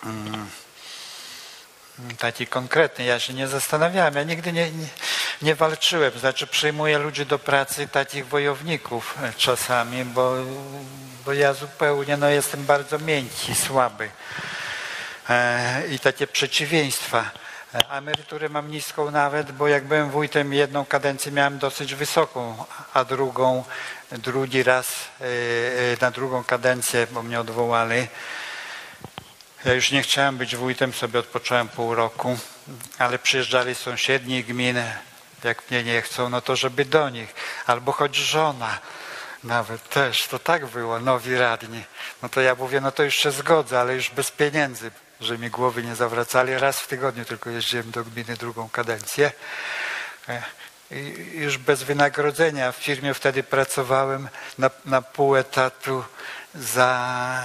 mm, taki konkretny. Ja się nie zastanawiałem. Ja nigdy nie, nie, nie walczyłem. Znaczy przyjmuję ludzi do pracy, takich wojowników e, czasami, bo, bo ja zupełnie no, jestem bardzo miękki, słaby. E, I takie przeciwieństwa. E, emeryturę mam niską nawet, bo jak byłem wójtem jedną kadencję miałem dosyć wysoką, a drugą, drugi raz e, na drugą kadencję, bo mnie odwołali. Ja już nie chciałem być wójtem, sobie odpocząłem pół roku, ale przyjeżdżali sąsiedni gminy, jak mnie nie chcą, no to żeby do nich, albo choć żona nawet też, to tak było, nowi radni. No to ja mówię, no to się zgodzę, ale już bez pieniędzy, że mi głowy nie zawracali. Raz w tygodniu tylko jeździłem do gminy drugą kadencję. E, I już bez wynagrodzenia w firmie wtedy pracowałem na, na pół etatu za,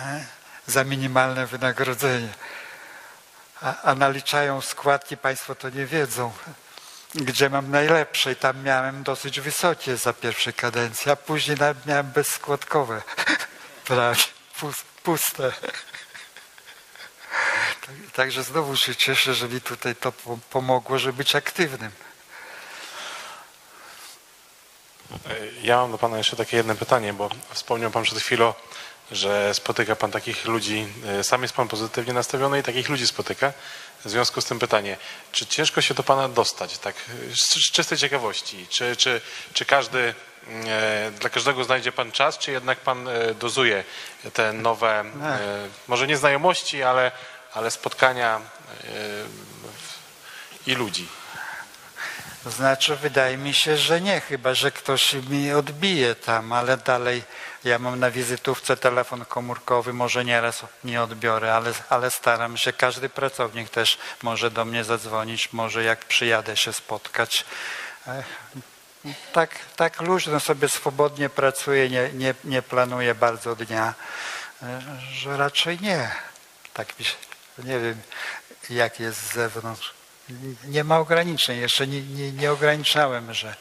za minimalne wynagrodzenie. A, a naliczają składki, Państwo to nie wiedzą, gdzie mam najlepsze i tam miałem dosyć wysokie za pierwszej kadencji, a później miałem bezskładkowe, prawie pus- puste. Tak- Także znowu się cieszę, że mi tutaj to po- pomogło, żeby być aktywnym. Ja mam do Pana jeszcze takie jedno pytanie, bo wspomniał Pan przed chwilą, że spotyka Pan takich ludzi, e, sam jest Pan pozytywnie nastawiony i takich ludzi spotyka. W związku z tym pytanie, czy ciężko się do Pana dostać, tak z czystej ciekawości? Czy, czy, czy każdy, e, dla każdego znajdzie Pan czas, czy jednak Pan e, dozuje te nowe, może nie znajomości, ale, ale spotkania i ludzi? Znaczy, wydaje mi się, że nie, chyba że ktoś mi odbije tam, ale dalej ja mam na wizytówce telefon komórkowy, może nieraz nie odbiorę, ale, ale staram się. Każdy pracownik też może do mnie zadzwonić, może jak przyjadę się spotkać. Tak, tak luźno sobie swobodnie pracuję, nie, nie, nie planuję bardzo dnia, że raczej nie. Tak mi się, nie wiem jak jest z zewnątrz nie ma ograniczeń. Jeszcze nie, nie, nie ograniczałem, że,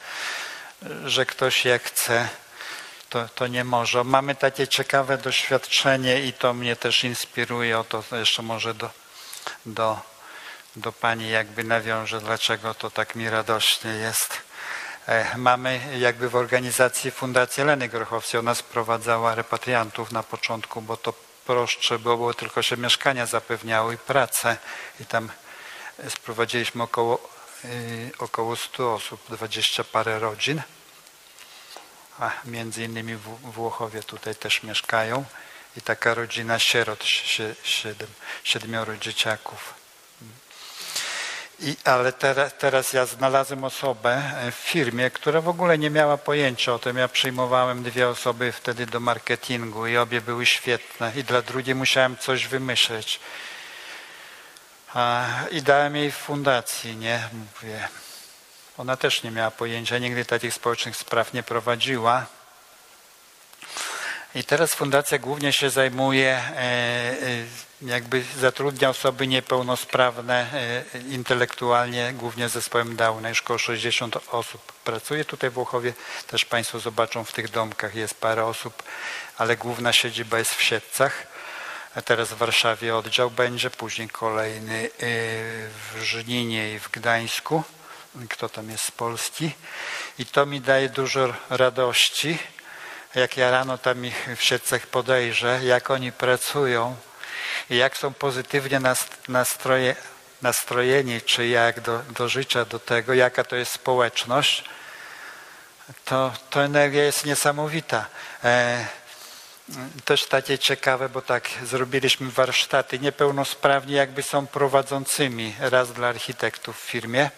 że ktoś jak chce, to, to nie może. Mamy takie ciekawe doświadczenie i to mnie też inspiruje. O to jeszcze może do, do, do Pani jakby nawiążę, dlaczego to tak mi radośnie jest. E, Mamy jakby w organizacji Fundacji Leny Grochowskiej. Ona sprowadzała repatriantów na początku, bo to prostsze było, bo tylko się mieszkania zapewniały i pracę. I tam sprowadziliśmy około, y, około 100 osób, 20 parę rodzin. A między innymi Włochowie tutaj też mieszkają. I taka rodzina sierot, sie- siedem, siedmioro dzieciaków. I, ale teraz, teraz ja znalazłem osobę e, w firmie, która w ogóle nie miała pojęcia o tym. Ja przyjmowałem dwie osoby wtedy do marketingu i obie były świetne. I dla drugiej musiałem coś wymyśleć. A, I dałem jej w fundacji, nie? Mówię. Ona też nie miała pojęcia, nigdy takich społecznych spraw nie prowadziła. I teraz fundacja głównie się zajmuje, e, e, jakby zatrudnia osoby niepełnosprawne e, intelektualnie, głównie z zespołem Downa. Już około 60 osób pracuje tutaj w Włochowie. Też Państwo zobaczą w tych domkach jest parę osób, ale główna siedziba jest w Siedcach. A teraz w Warszawie oddział będzie, później kolejny w Żninie i w Gdańsku. Kto tam jest z Polski? I to mi daje dużo radości jak ja rano tam ich w siedcach podejrzę, jak oni pracują i jak są pozytywnie nas- nastroje, nastrojeni, czy jak do, do życia, do tego, jaka to jest społeczność, to, to energia jest niesamowita. E, też takie ciekawe, bo tak zrobiliśmy warsztaty. Niepełnosprawni jakby są prowadzącymi raz dla architektów w firmie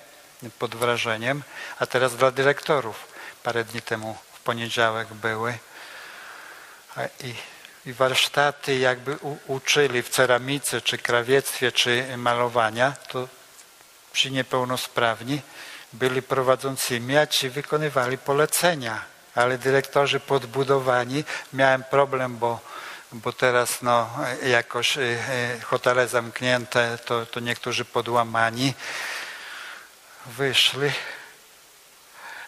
pod wrażeniem, a teraz dla dyrektorów. Parę dni temu w poniedziałek były. I, i warsztaty jakby u, uczyli w ceramice, czy krawiectwie, czy malowania, to ci niepełnosprawni byli prowadzącymi, a ci wykonywali polecenia. Ale dyrektorzy podbudowani, miałem problem, bo bo teraz no, jakoś y, y, hotele zamknięte, to, to niektórzy podłamani wyszli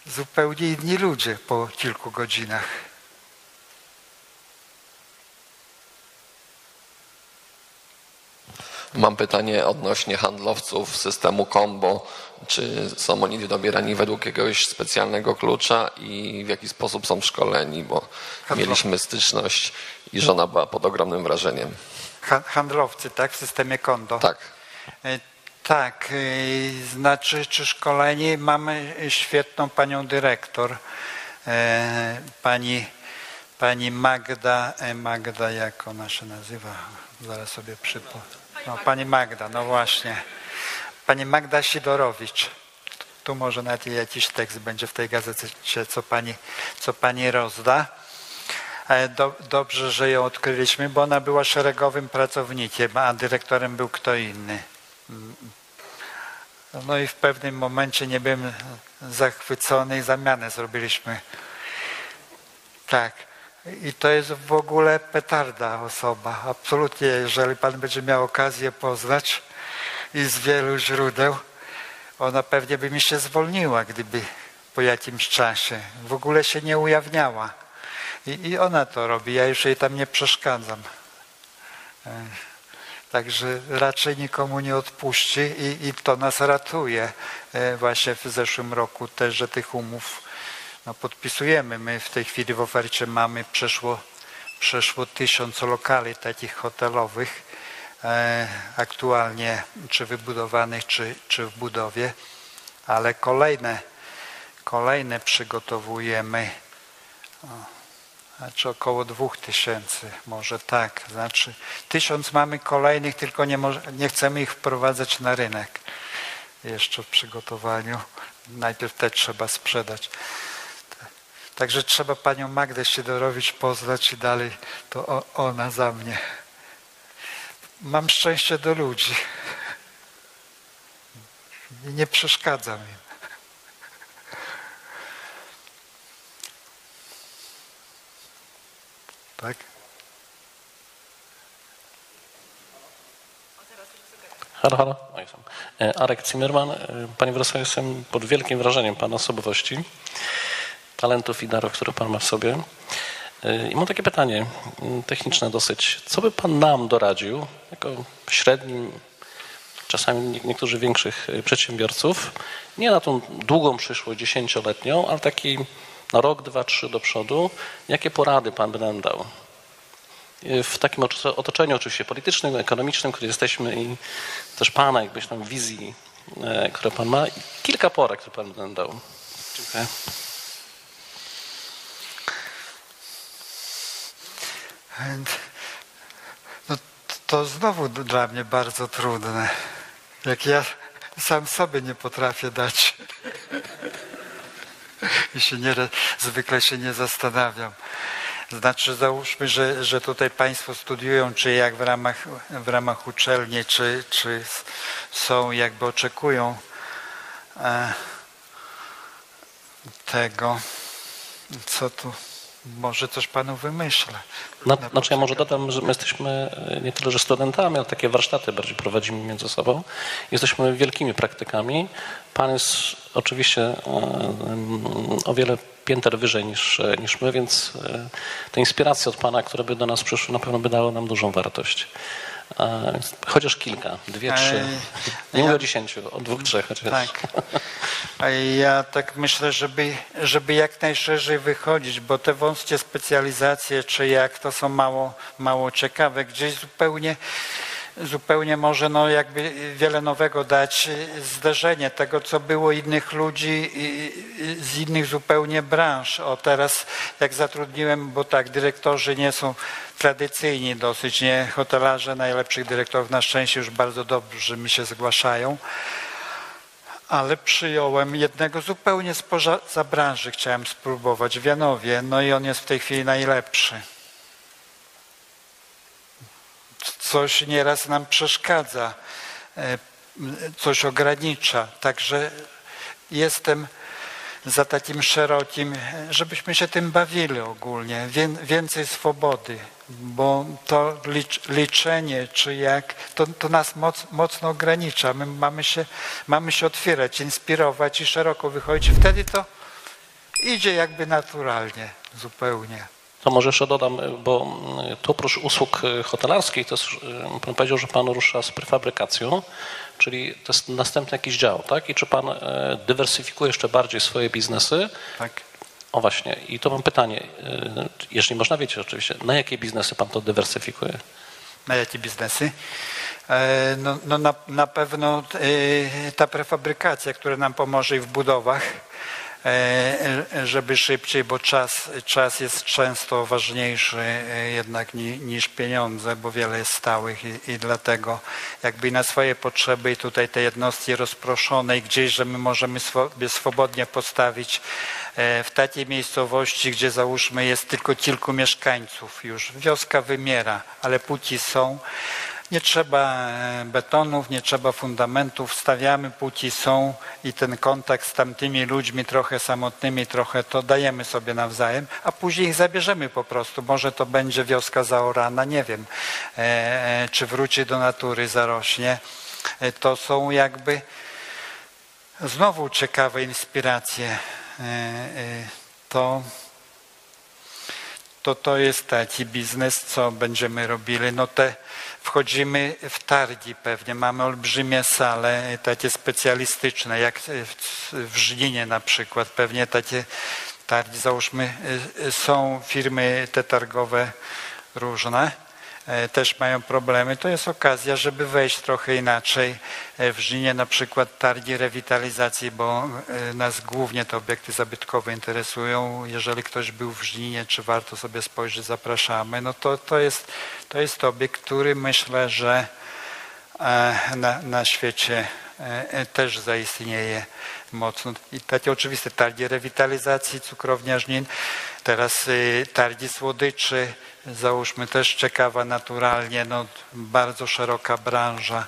zupełnie inni ludzie po kilku godzinach. Mam pytanie odnośnie handlowców systemu Combo. Czy są oni dobierani według jakiegoś specjalnego klucza i w jaki sposób są szkoleni? Bo mieliśmy styczność i żona była pod ogromnym wrażeniem. Ha- Handlowcy, tak, w systemie kondo. Tak. Tak, e, znaczy, czy szkoleni mamy świetną panią dyrektor, e, pani, pani Magda, e, Magda, jak ona się nazywa? Zaraz sobie przypomnę. No, pani Magda, no właśnie. Pani Magda Sidorowicz. Tu może nawet jakiś tekst będzie w tej gazecie, co pani, co pani rozda. E, Do, dobrze, że ją odkryliśmy, bo ona była szeregowym pracownikiem, a dyrektorem był kto inny. No i w pewnym momencie nie byłem zachwycony i zamianę zrobiliśmy. Tak. I to jest w ogóle petarda osoba. Absolutnie, jeżeli pan będzie miał okazję poznać i z wielu źródeł, ona pewnie by mi się zwolniła, gdyby po jakimś czasie. W ogóle się nie ujawniała. I, I ona to robi, ja już jej tam nie przeszkadzam. Także raczej nikomu nie odpuści i, i to nas ratuje. E, Właśnie w zeszłym roku też, że tych umów no, podpisujemy. My w tej chwili w ofercie mamy przeszło, przeszło tysiąc lokali takich hotelowych, e, aktualnie czy wybudowanych, czy, czy w budowie, ale kolejne, kolejne przygotowujemy. Znaczy około dwóch tysięcy, może tak. Znaczy tysiąc mamy kolejnych, tylko nie, może, nie chcemy ich wprowadzać na rynek. Jeszcze w przygotowaniu. Najpierw te trzeba sprzedać. Także trzeba panią Magdę Siedorowicz poznać i dalej to ona za mnie. Mam szczęście do ludzi. Nie przeszkadzam im. Tak? Halo, halo. O, jestem. Arek Zimmerman. E, Panie profesorze, jestem pod wielkim wrażeniem Pana osobowości, talentów i darów, które Pan ma w sobie. E, I mam takie pytanie techniczne dosyć. Co by Pan nam doradził, jako średnim, czasami nie- niektórzy większych e, przedsiębiorców, nie na tą długą przyszłość, dziesięcioletnią, ale taki rok, dwa, trzy do przodu, jakie porady Pan by nam dał? w takim otoczeniu oczywiście politycznym, ekonomicznym, które jesteśmy i też Pana jakbyś tam wizji, e, które Pan ma. Kilka porad, które Pan by nam dał. Dziękuję. No, to znowu dla mnie bardzo trudne. Jak ja sam sobie nie potrafię dać. I się nie, zwykle się nie zastanawiam. Znaczy załóżmy, że, że tutaj Państwo studiują, czy jak w ramach, w ramach uczelni, czy, czy są, jakby oczekują e, tego, co tu, może coś Panu wymyślę. Na, znaczy ja może dodam, że my jesteśmy e, nie tyle, że studentami, ale takie warsztaty bardziej prowadzimy między sobą. Jesteśmy wielkimi praktykami. Pan jest oczywiście e, em, o wiele pięter wyżej niż, e, niż my, więc te inspiracje od Pana, które by do nas przyszły, na pewno by dały nam dużą wartość. E, Chociaż kilka, dwie, trzy. Ej, Nie mówię ja- o dziesięciu, o dwóch, trzech chociaż. Tak. A ja tak myślę, żeby, żeby jak najszerzej wychodzić, bo te wąskie specjalizacje, czy jak to są mało, mało ciekawe, gdzieś zupełnie, zupełnie może no jakby wiele nowego dać, y, zderzenie tego, co było innych ludzi z innych zupełnie branż. O teraz jak zatrudniłem, bo tak, dyrektorzy nie są tradycyjni dosyć, nie hotelarze najlepszych dyrektorów na szczęście już bardzo dobrze mi się zgłaszają ale przyjąłem jednego zupełnie spoza branży, chciałem spróbować w Janowie, no i on jest w tej chwili najlepszy. Coś nieraz nam przeszkadza, e, coś ogranicza, także jestem za takim szerokim, żebyśmy się tym bawili ogólnie, Wię- więcej swobody, bo to licz, liczenie, czy jak, to, to nas moc, mocno ogranicza. My mamy się, mamy się otwierać, inspirować i szeroko wychodzić. Wtedy to idzie jakby naturalnie, zupełnie. To może jeszcze dodam, bo mm, tu oprócz usług y, hotelarskich, to jest, y, pan powiedział, że pan rusza z prefabrykacją, czyli to jest następny jakiś dział, tak? I czy pan y, dywersyfikuje jeszcze bardziej swoje biznesy? Tak. O właśnie, i to mam pytanie, y, jeżeli można wiedzieć oczywiście, na jakie biznesy pan to dywersyfikuje? Na jakie biznesy? E, No, no na, na pewno e, ta prefabrykacja, która nam pomoże i w budowach, e, żeby szybciej, bo czas, czas jest często ważniejszy e, jednak ni, niż pieniądze, bo wiele jest stałych i, i dlatego jakby na swoje potrzeby i tutaj te jednostki rozproszone i gdzieś, że my możemy sobie swobodnie postawić e, w takiej miejscowości, gdzie załóżmy jest tylko kilku mieszkańców już. Wioska wymiera, ale póki są, nie trzeba e, betonów, nie trzeba fundamentów, stawiamy póki są i ten kontakt z tamtymi ludźmi, trochę samotnymi, trochę to dajemy sobie nawzajem, a później ich zabierzemy po prostu. Może to będzie wioska zaorana, nie wiem, e, e, czy wróci do natury, zarośnie. To są jakby znowu ciekawe inspiracje. To to to jest taki biznes, co będziemy robili. No te wchodzimy w targi pewnie, mamy olbrzymie sale, takie specjalistyczne, jak w, Żninie na przykład, pewnie takie targi, załóżmy, y, y, są firmy te targowe różne, też mają problemy, to jest okazja, żeby wejść trochę inaczej. E, W Żninie na przykład targi rewitalizacji, bo e, nas głównie te obiekty zabytkowe interesują. Jeżeli ktoś był w Żninie, czy warto sobie spojrzeć, zapraszamy. No to, to, jest, to jest obiekt, który myślę, że e, na, na świecie e, e, też zaistnieje mocno. I takie oczywiste targi rewitalizacji, cukrownia Żnin, teraz y, targi słodyczy, załóżmy też ciekawa naturalnie, no, bardzo szeroka branża.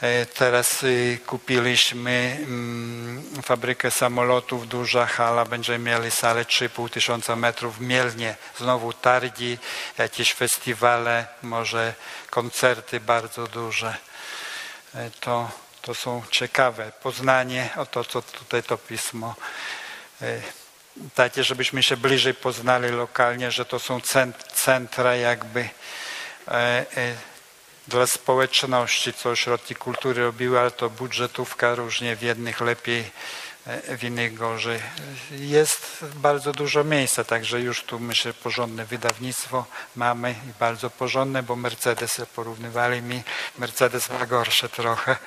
E, Teraz y, kupiliśmy mm, fabrykę samolotów, duża hala, będziemy mieli salę 3,5 tysiąca metrów w Mielnie. Znowu targi, jakieś festiwale, może koncerty bardzo duże. E, To, to są ciekawe. Poznanie, oto co tutaj to pismo. e, Takie, żebyśmy się bliżej poznali lokalnie, że to są cent- centra jakby e, e, dla społeczności, co ośrodki kultury robiły, ale to budżetówka różnie, w jednych lepiej, w innych gorzej. Jest bardzo dużo miejsca, także już tu myślę porządne wydawnictwo mamy i bardzo porządne, bo Mercedes porównywali mi, Mercedes ma gorsze trochę.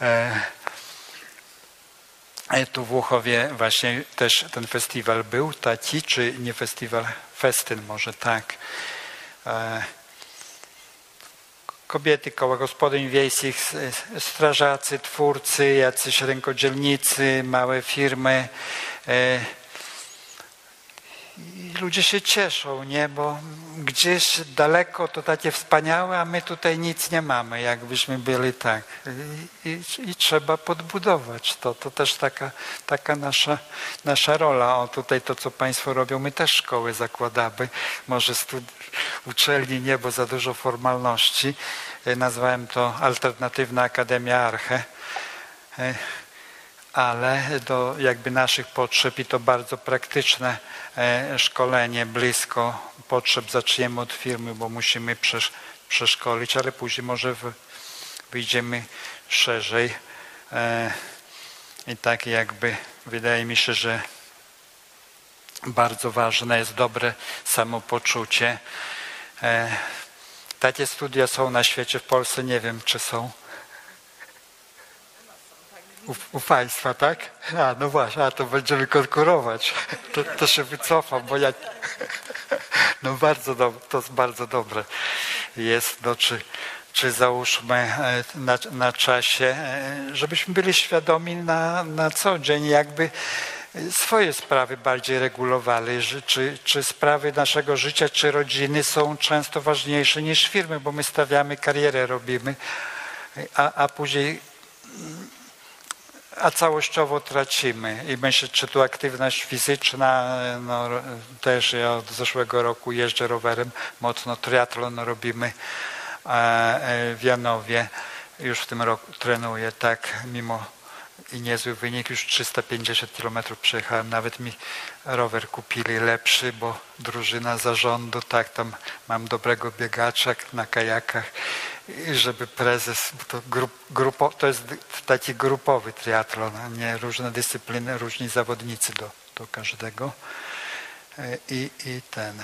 E, e, Tu w Łuchowie właśnie też ten festiwal był taki, czy nie festiwal, festyn może tak. Kobiety koła gospodyń wiejskich, strażacy, twórcy, jacyś rękodzielnicy, małe firmy. E, I ludzie się cieszą, nie? Bo gdzieś daleko to takie wspaniałe, a my tutaj nic nie mamy, jakbyśmy byli tak. I, i, i trzeba podbudować to. To też taka, taka nasza, nasza rola. O tutaj to, co Państwo robią, my też szkoły zakładamy. Może stud- uczelni nie, bo za dużo formalności. E, Nazwałem to Alternatywna Akademia Arche E, ale do jakby naszych potrzeb i to bardzo praktyczne e, szkolenie blisko potrzeb zaczniemy od firmy, bo musimy przesz, przeszkolić, ale później może wyjdziemy szerzej i tak jakby wydaje mi się, że bardzo ważne jest dobre samopoczucie. E, takie studia są na świecie, w Polsce nie wiem, czy są. U, u Państwa, tak? A, no właśnie, a to będziemy konkurować. To, to się wycofam, bo ja... No bardzo dobre, to jest bardzo dobre. Jest, no czy, czy załóżmy e, na, na czasie, e, żebyśmy byli świadomi na, na co dzień, jakby swoje sprawy bardziej regulowali, czy, czy sprawy naszego życia, czy rodziny są często ważniejsze niż firmy, bo my stawiamy karierę, robimy, a, a później a całościowo tracimy. I myślę, czy tu aktywność fizyczna, no, też ja od zeszłego roku jeżdżę rowerem, mocno triatlon robimy e, e, w Janowie. Już w tym roku trenuję, tak, mimo i niezły wynik, już 350 km przejechałem, nawet mi rower kupili lepszy, bo drużyna zarządu, tak, tam mam dobrego biegacza na kajakach, i żeby prezes, to, grup, grupo, to jest taki grupowy triatlon, nie różne dyscypliny, różni zawodnicy do, do każdego. E, I, I ten.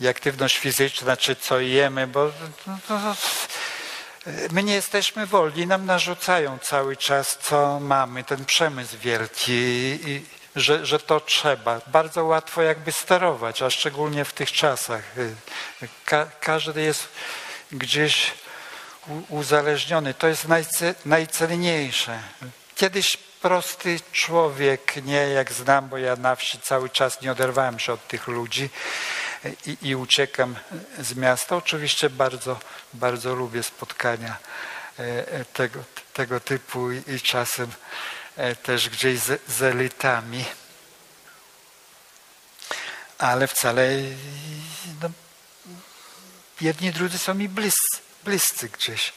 I aktywność fizyczna, czy co jemy, bo no, no, My nie jesteśmy wolni, nam narzucają cały czas, co mamy, ten przemysł wielki, że, że to trzeba. Bardzo łatwo jakby sterować, a szczególnie w tych czasach. Ka każdy jest gdzieś uzależniony. To jest najce najcenniejsze. Kiedyś prosty człowiek, nie jak znam, bo ja na wsi cały czas nie oderwałem się od tych ludzi i, i uciekam z miasta. Oczywiście bardzo, bardzo lubię spotkania e, tego, tego typu i czasem e, też gdzieś z, z elitami. Ale wcale no, jedni drudzy są mi bliscy, bliscy gdzieś.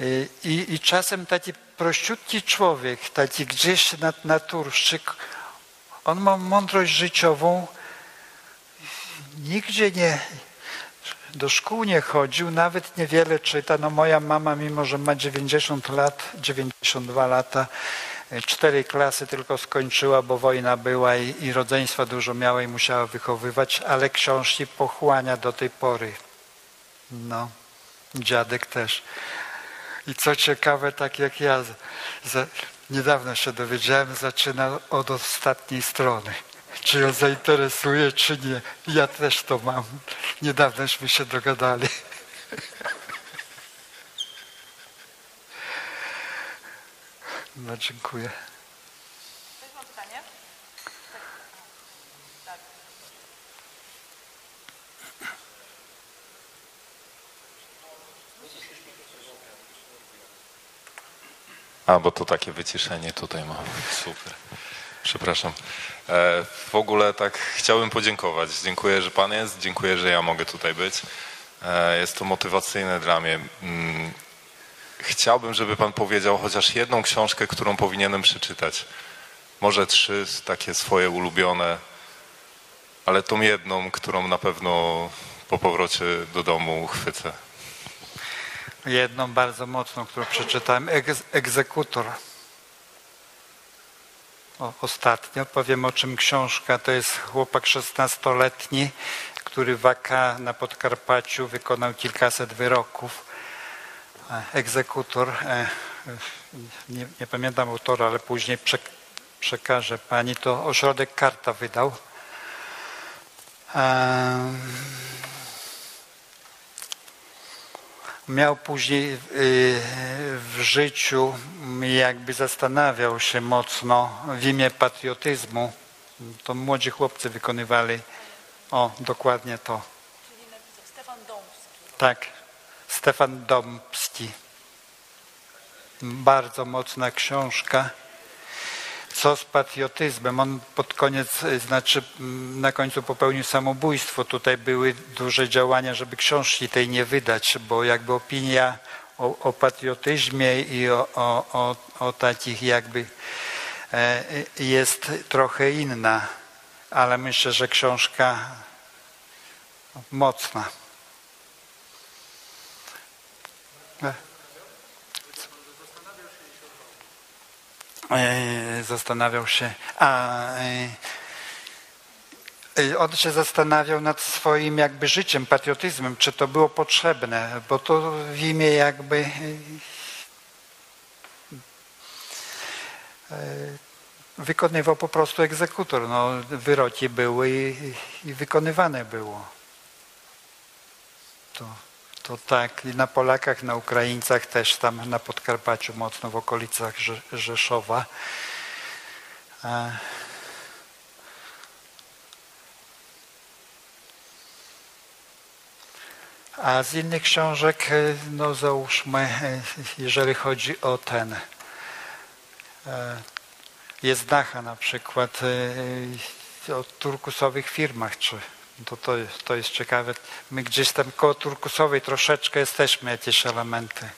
E, I, I czasem taki prościutki człowiek, taki gdzieś naturszczyk, on ma mądrość życiową, nigdzie nie, do szkół nie chodził, nawet niewiele czyta. No moja mama, mimo że ma 90 lat, 92 lata, cztery klasy tylko skończyła, bo wojna była i, i rodzeństwa dużo miała i musiała wychowywać, ale książki pochłania do tej pory. No, dziadek też. I co ciekawe, tak jak ja, za, niedawno się dowiedziałem, zaczyna od ostatniej strony czy ją zainteresuje, czy nie. Ja też to mam. Niedawnośmy się dogadali. No, dziękuję. A, bo to takie wyciszenie tutaj mam. Super. Przepraszam. E, w ogóle tak chciałbym podziękować. Dziękuję, że Pan jest, dziękuję, że ja mogę tutaj być. E, jest to motywacyjne dla mnie. Mm, chciałbym, żeby Pan powiedział chociaż jedną książkę, którą powinienem przeczytać. Może trzy takie swoje ulubione, ale tą jedną, którą na pewno po powrocie do domu chwycę. Jedną bardzo mocną, którą przeczytałem, Egzekutor ostatnio. Powiem o czym książka. To jest chłopak 16-letni, który w AK na Podkarpaciu wykonał kilkaset wyroków. E, egzekutor, e, nie, nie pamiętam autora, ale później przekażę pani, to ośrodek Karta wydał. Miał później y, w życiu, jakby zastanawiał się mocno w imię patriotyzmu. To młodzi chłopcy wykonywali, o, dokładnie to. Stefan Dąbski. Tak, Stefan Dąbski. Bardzo mocna książka co z patriotyzmem? On pod koniec, y, znaczy mm, na końcu popełnił samobójstwo. Tutaj były duże działania, żeby książki tej nie wydać, bo jakby opinia o, o patriotyzmie i o, o, o, takich jakby e, jest trochę inna, ale myślę, że książka mocna. Zastanawiał się, a e, e, on się zastanawiał nad swoim jakby życiem, patriotyzmem, czy to było potrzebne, bo to w imię jakby wykonywał po prostu egzekutor. No, wyroki były i, i wykonywane było. To to tak i na Polakach, na Ukraińcach też tam na Podkarpaciu mocno w okolicach Rzeszowa. A z innych książek, no załóżmy, jeżeli chodzi o ten e, jest Dacha na przykład e, o turkusowych firmach, czy to, to, to jest ciekawe. My gdzieś tam koło turkusowej troszeczkę jesteśmy jakieś elementy.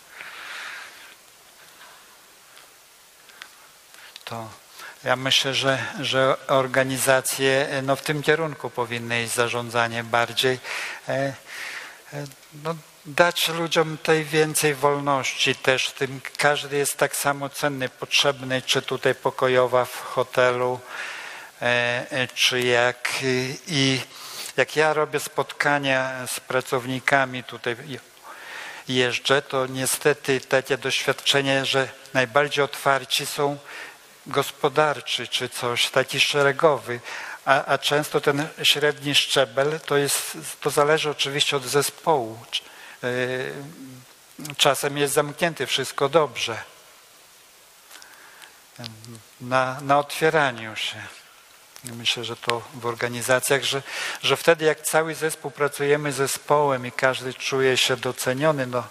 To ja myślę, że, że organizacje no, w tym kierunku powinny iść zarządzanie bardziej. E, e, no, dać ludziom tej więcej wolności też. Tym każdy jest tak samo cenny, potrzebny, czy tutaj pokojowa w hotelu, e, czy jak i jak ja robię spotkania z pracownikami tutaj jeżdżę, to niestety takie doświadczenie, że najbardziej otwarci są gospodarczy czy coś, taki szeregowy, a, a często ten średni szczebel to jest, to zależy oczywiście od zespołu. Yy, czasem jest zamknięty, wszystko dobrze. Na, na otwieraniu się. Myślę, że to w organizacjach, że, że wtedy jak cały zespół pracujemy zespołem i każdy czuje się doceniony, no,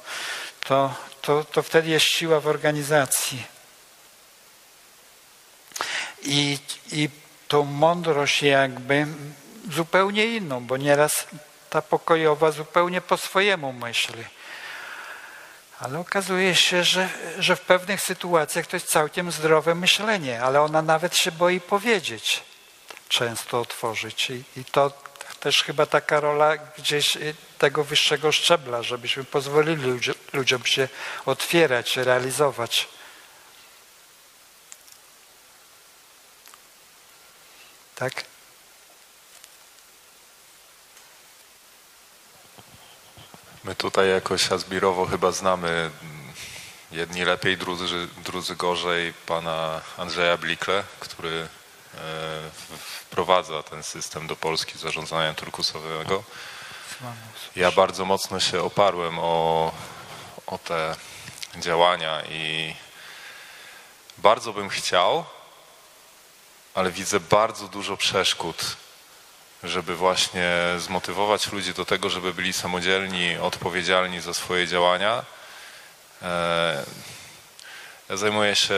to, to, to wtedy jest siła w organizacji. I, I tą mądrość jakby zupełnie inną, bo nieraz ta pokojowa zupełnie po swojemu myśli. Ale okazuje się, że, że w pewnych sytuacjach to jest całkiem zdrowe myślenie, ale ona nawet się boi powiedzieć, często otworzyć. I, i to też chyba taka rola gdzieś tego wyższego szczebla, żebyśmy pozwolili ludziom, ludziom się otwierać, realizować. Tak? My tutaj jakoś Azbirowo chyba znamy mm, jedni lepiej, drudzy, drudzy gorzej pana Andrzeja Blikle, który wprowadza ten system do Polski zarządzania turkusowego. Ja bardzo mocno się oparłem o, o te działania i bardzo bym chciał, ale widzę bardzo dużo przeszkód, żeby właśnie zmotywować ludzi do tego, żeby byli samodzielni, odpowiedzialni za swoje działania. Zajmuję się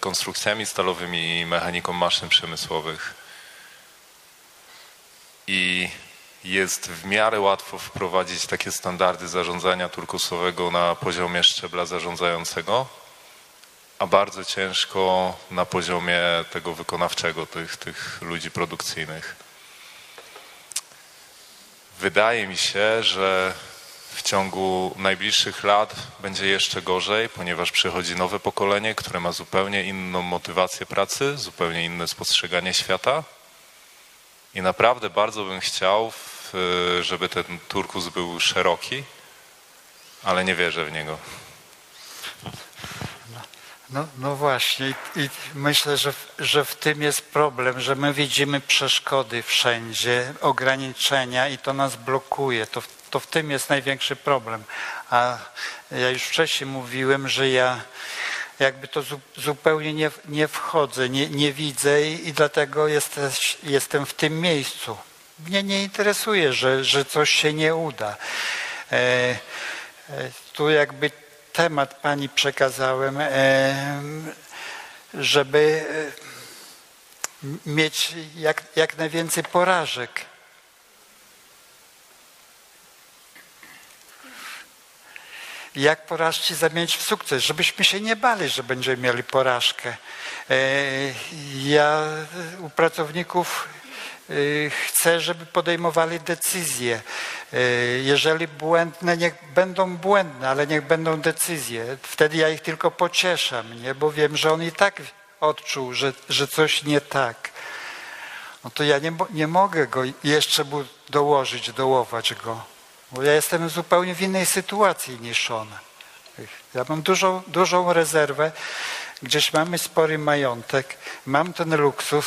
konstrukcjami stalowymi i mechaniką maszyn przemysłowych. I jest w miarę łatwo wprowadzić takie standardy zarządzania turkusowego na poziomie szczebla zarządzającego, a bardzo ciężko na poziomie tego wykonawczego, tych, tych ludzi produkcyjnych. Wydaje mi się, że w ciągu najbliższych lat będzie jeszcze gorzej, ponieważ przychodzi nowe pokolenie, które ma zupełnie inną motywację pracy, zupełnie inne spostrzeganie świata. I naprawdę bardzo bym chciał, żeby ten turkus był szeroki, ale nie wierzę w niego. No, no właśnie I, myślę, że, że w tym jest problem, że my widzimy przeszkody wszędzie, ograniczenia i to nas blokuje. To, to w tym jest największy problem. A ja już wcześniej mówiłem, że ja jakby to zu, zupełnie nie, nie wchodzę, nie, nie widzę i, i dlatego jesteś, jestem w tym miejscu. Mnie nie interesuje, że, że coś się nie uda. E, e, tu jakby temat Pani przekazałem, e, żeby e, mieć jak, jak najwięcej porażek. Jak porażki zamienić w sukces, żebyśmy się nie bali, że będziemy mieli porażkę. E, ja u pracowników Y, chcę, żeby podejmowali decyzje. Y, jeżeli błędne, niech będą błędne, ale niech będą decyzje. Wtedy ja ich tylko pocieszam, nie? bo wiem, że on i tak odczuł, że, że coś nie tak. No to ja nie, nie mogę go jeszcze dołożyć, dołować go, bo ja jestem zupełnie w innej sytuacji niż on. Ja mam dużą, dużą rezerwę, gdzieś mamy spory majątek, mam ten luksus,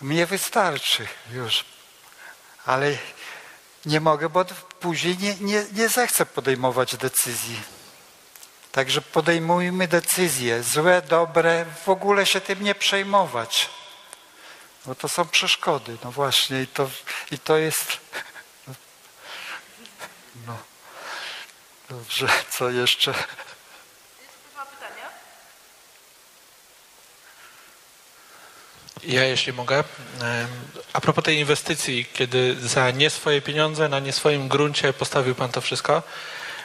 mnie wystarczy już. Ale nie mogę, bo później nie, nie, nie zechcę podejmować decyzji. Także podejmujmy decyzje, złe, dobre, w ogóle się tym nie przejmować. Bo to są przeszkody, no właśnie, i to, i to jest. Dobrze, co jeszcze? Ja jeśli mogę. A propos tej inwestycji, kiedy za nie swoje pieniądze, na nie swoim gruncie postawił Pan to wszystko.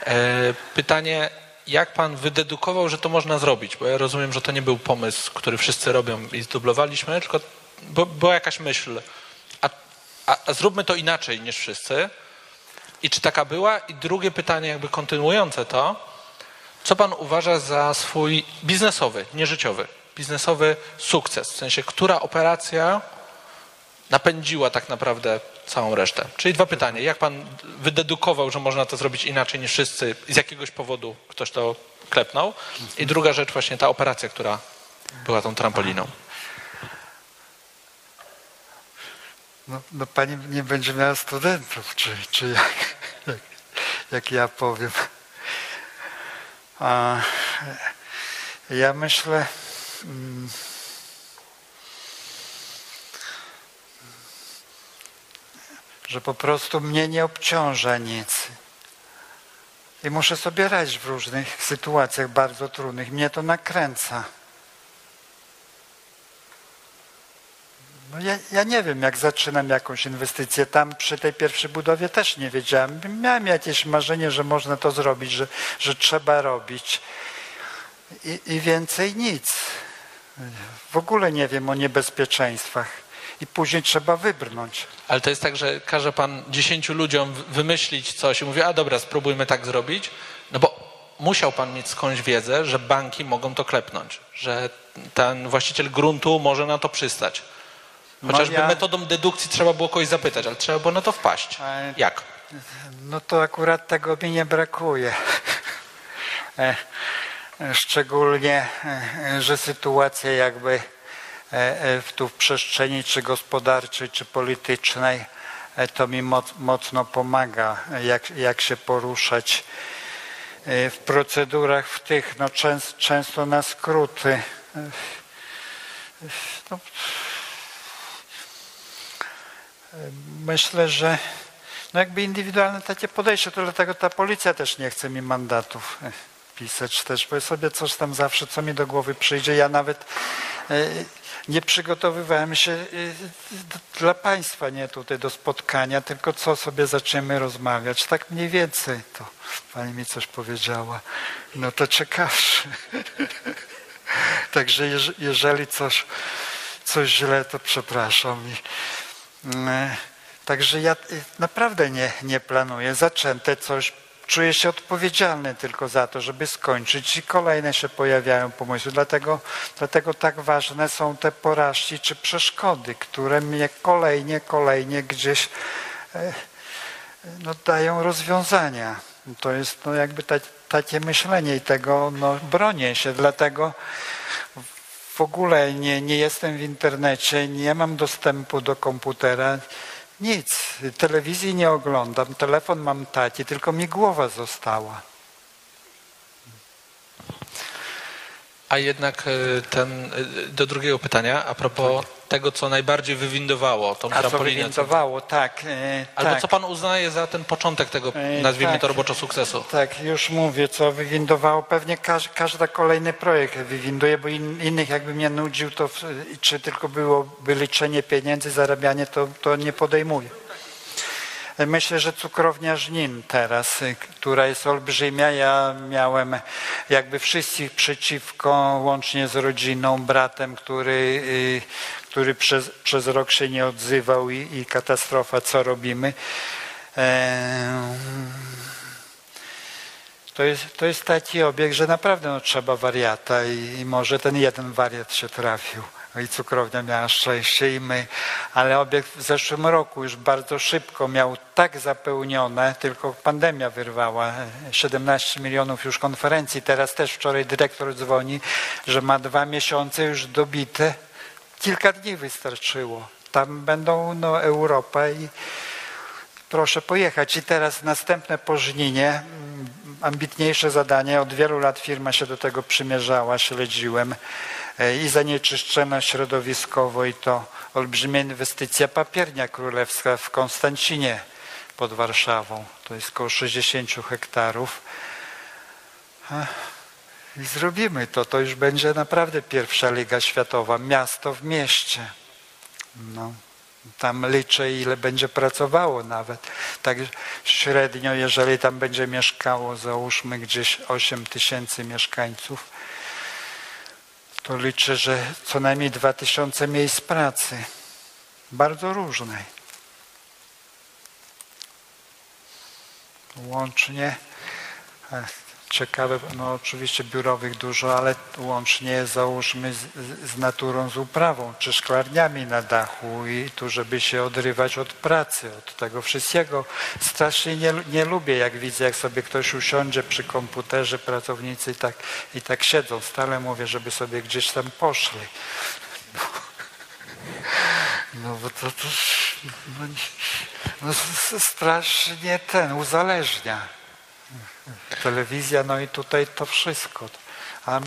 E, pytanie, jak Pan wydedukował, że to można zrobić? Bo ja rozumiem, że to nie był pomysł, który wszyscy robią i zdublowaliśmy, tylko była jakaś myśl. A, a, a zróbmy to inaczej niż wszyscy. I czy taka była? I drugie pytanie, jakby kontynuujące to, co pan uważa za swój biznesowy, nie życiowy, biznesowy sukces? W sensie, która operacja napędziła tak naprawdę całą resztę? Czyli dwa pytania. Jak pan wydedukował, że można to zrobić inaczej niż wszyscy z jakiegoś powodu ktoś to klepnął? I druga rzecz, właśnie ta operacja, która była tą trampoliną. No, no pani nie będzie miała studentów, czy, czy jak, jak, jak ja powiem. A, ja myślę, mm, że po prostu mnie nie obciąża nic. I muszę sobie radzić w różnych sytuacjach bardzo trudnych. Mnie to nakręca. No ja, ja nie wiem, jak zaczynam jakąś inwestycję. Tam przy tej pierwszej budowie też nie wiedziałem. Miałem jakieś marzenie, że można to zrobić, że, że trzeba robić. I, I więcej nic. W ogóle nie wiem o niebezpieczeństwach. I później trzeba wybrnąć. Ale to jest tak, że każe pan dziesięciu ludziom wymyślić coś i mówi, a dobra, spróbujmy tak zrobić. No bo musiał pan mieć skądś wiedzę, że banki mogą to klepnąć, że ten właściciel gruntu może na to przystać. Chociażby ja- metodą dedukcji trzeba było kogoś zapytać, ale trzeba było na to wpaść. Jak? No to akurat tego mi nie brakuje. E, Szczególnie, e, że sytuacja jakby e, w- tu w przestrzeni czy gospodarczej, czy politycznej, to mi moc, mocno pomaga, jak, jak się poruszać w procedurach w tych, no częs, często na skróty. No, myślę, że no jakby indywidualne takie podejście, to dlatego ta policja też nie chce mi mandatów e, pisać też, bo sobie coś tam zawsze, co mi do głowy przyjdzie. Ja nawet e, nie przygotowywałem się e, dla Państwa, nie tutaj do spotkania, tylko co sobie zaczniemy rozmawiać. Tak mniej więcej to Pani mi coś powiedziała. No to ciekawsze. Także jeż- jeżeli coś, coś źle, to przepraszam. Także ja y, naprawdę nie, nie planuję. Zaczęte coś, czuję się odpowiedzialny tylko za to, żeby skończyć i kolejne się pojawiają pomysły. Dlatego, dlatego tak ważne są te porażki czy przeszkody, które mnie kolejnie, kolejnie gdzieś e, no, dają rozwiązania. To jest no, jakby ta, takie myślenie i tego no, bronię się. Dlatego w ogóle nie, nie jestem w internecie, nie mam dostępu do komputera, nic. Telewizji nie oglądam, telefon mam taki, tylko mi głowa została. A jednak e, ten, e, do drugiego pytania, a propos tego, co najbardziej wywindowało tą A trampolinę. co- wywindowało, tak. e, Albo tak. co pan uznaje za ten początek tego, Ej, nazwijmy tak. to roboczo, sukcesu? Tak, już mówię, co wywindowało. Pewnie każ, każdy kolejny projekt wywinduje, bo in, innych jakby mnie nudził, to w, czy tylko byłoby liczenie pieniędzy, zarabianie, to, to nie podejmuję. Myślę, że cukrownia Żnin teraz, y, która jest olbrzymia. Ja miałem jakby wszystkich przeciwko, łącznie z rodziną, bratem, który, y, który przez, przez rok się nie odzywał i, i katastrofa, co robimy. To jest, to jest taki obiekt, że naprawdę no, trzeba wariata i, i może ten jeden wariat się trafił. No I cukrownia miała szczęście i my, ale obiekt w zeszłym roku już bardzo szybko miał tak zapełnione, tylko pandemia wyrwała 17 milionów już konferencji. Teraz też wczoraj dyrektor dzwoni, że ma dwa miesiące już dobite. Kilka dni wystarczyło. Tam będą no, Europa i, proszę pojechać. I teraz następne po Żninie, mm, ambitniejsze zadanie. Od wielu lat firma się do tego przymierzała, śledziłem. E, I zanieczyszczona środowiskowo i to olbrzymia inwestycja papiernia królewska w Konstancinie pod Warszawą. To jest około 60 hektarów. I zrobimy to. To już będzie naprawdę pierwsza liga światowa. Miasto w mieście. No, tam liczę, ile będzie pracowało nawet. Tak średnio, jeżeli tam będzie mieszkało, załóżmy gdzieś 8 tysięcy mieszkańców, to liczę, że co najmniej 2000 miejsc pracy. Bardzo różnej. Łącznie e, ciekawe, no oczywiście biurowych dużo, ale łącznie załóżmy z, z naturą, z uprawą, czy szklarniami na dachu i tu, żeby się odrywać od pracy, od tego wszystkiego. Strasznie nie, nie lubię, jak widzę, jak sobie ktoś usiądzie przy komputerze, pracownicy i tak, i tak siedzą. Stale mówię, żeby sobie gdzieś tam poszli. No bo to, to no, no, strasznie ten uzależnia. Telewizja, no i tutaj to wszystko. A,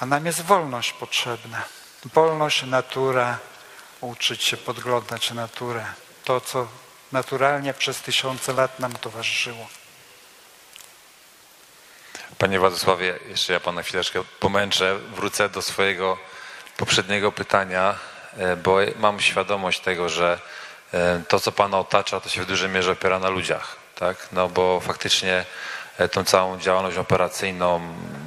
a nam jest wolność potrzebna. Wolność, natura, uczyć się podglądać naturę. To, co naturalnie przez tysiące lat nam towarzyszyło. Panie Władysławie, jeszcze ja Pana chwileczkę pomęczę. Wrócę do swojego poprzedniego pytania, e, bo mam świadomość tego, że e, to, co Pana otacza, to się w dużej mierze opiera na ludziach. Tak? No bo faktycznie e, tą całą działalność operacyjną,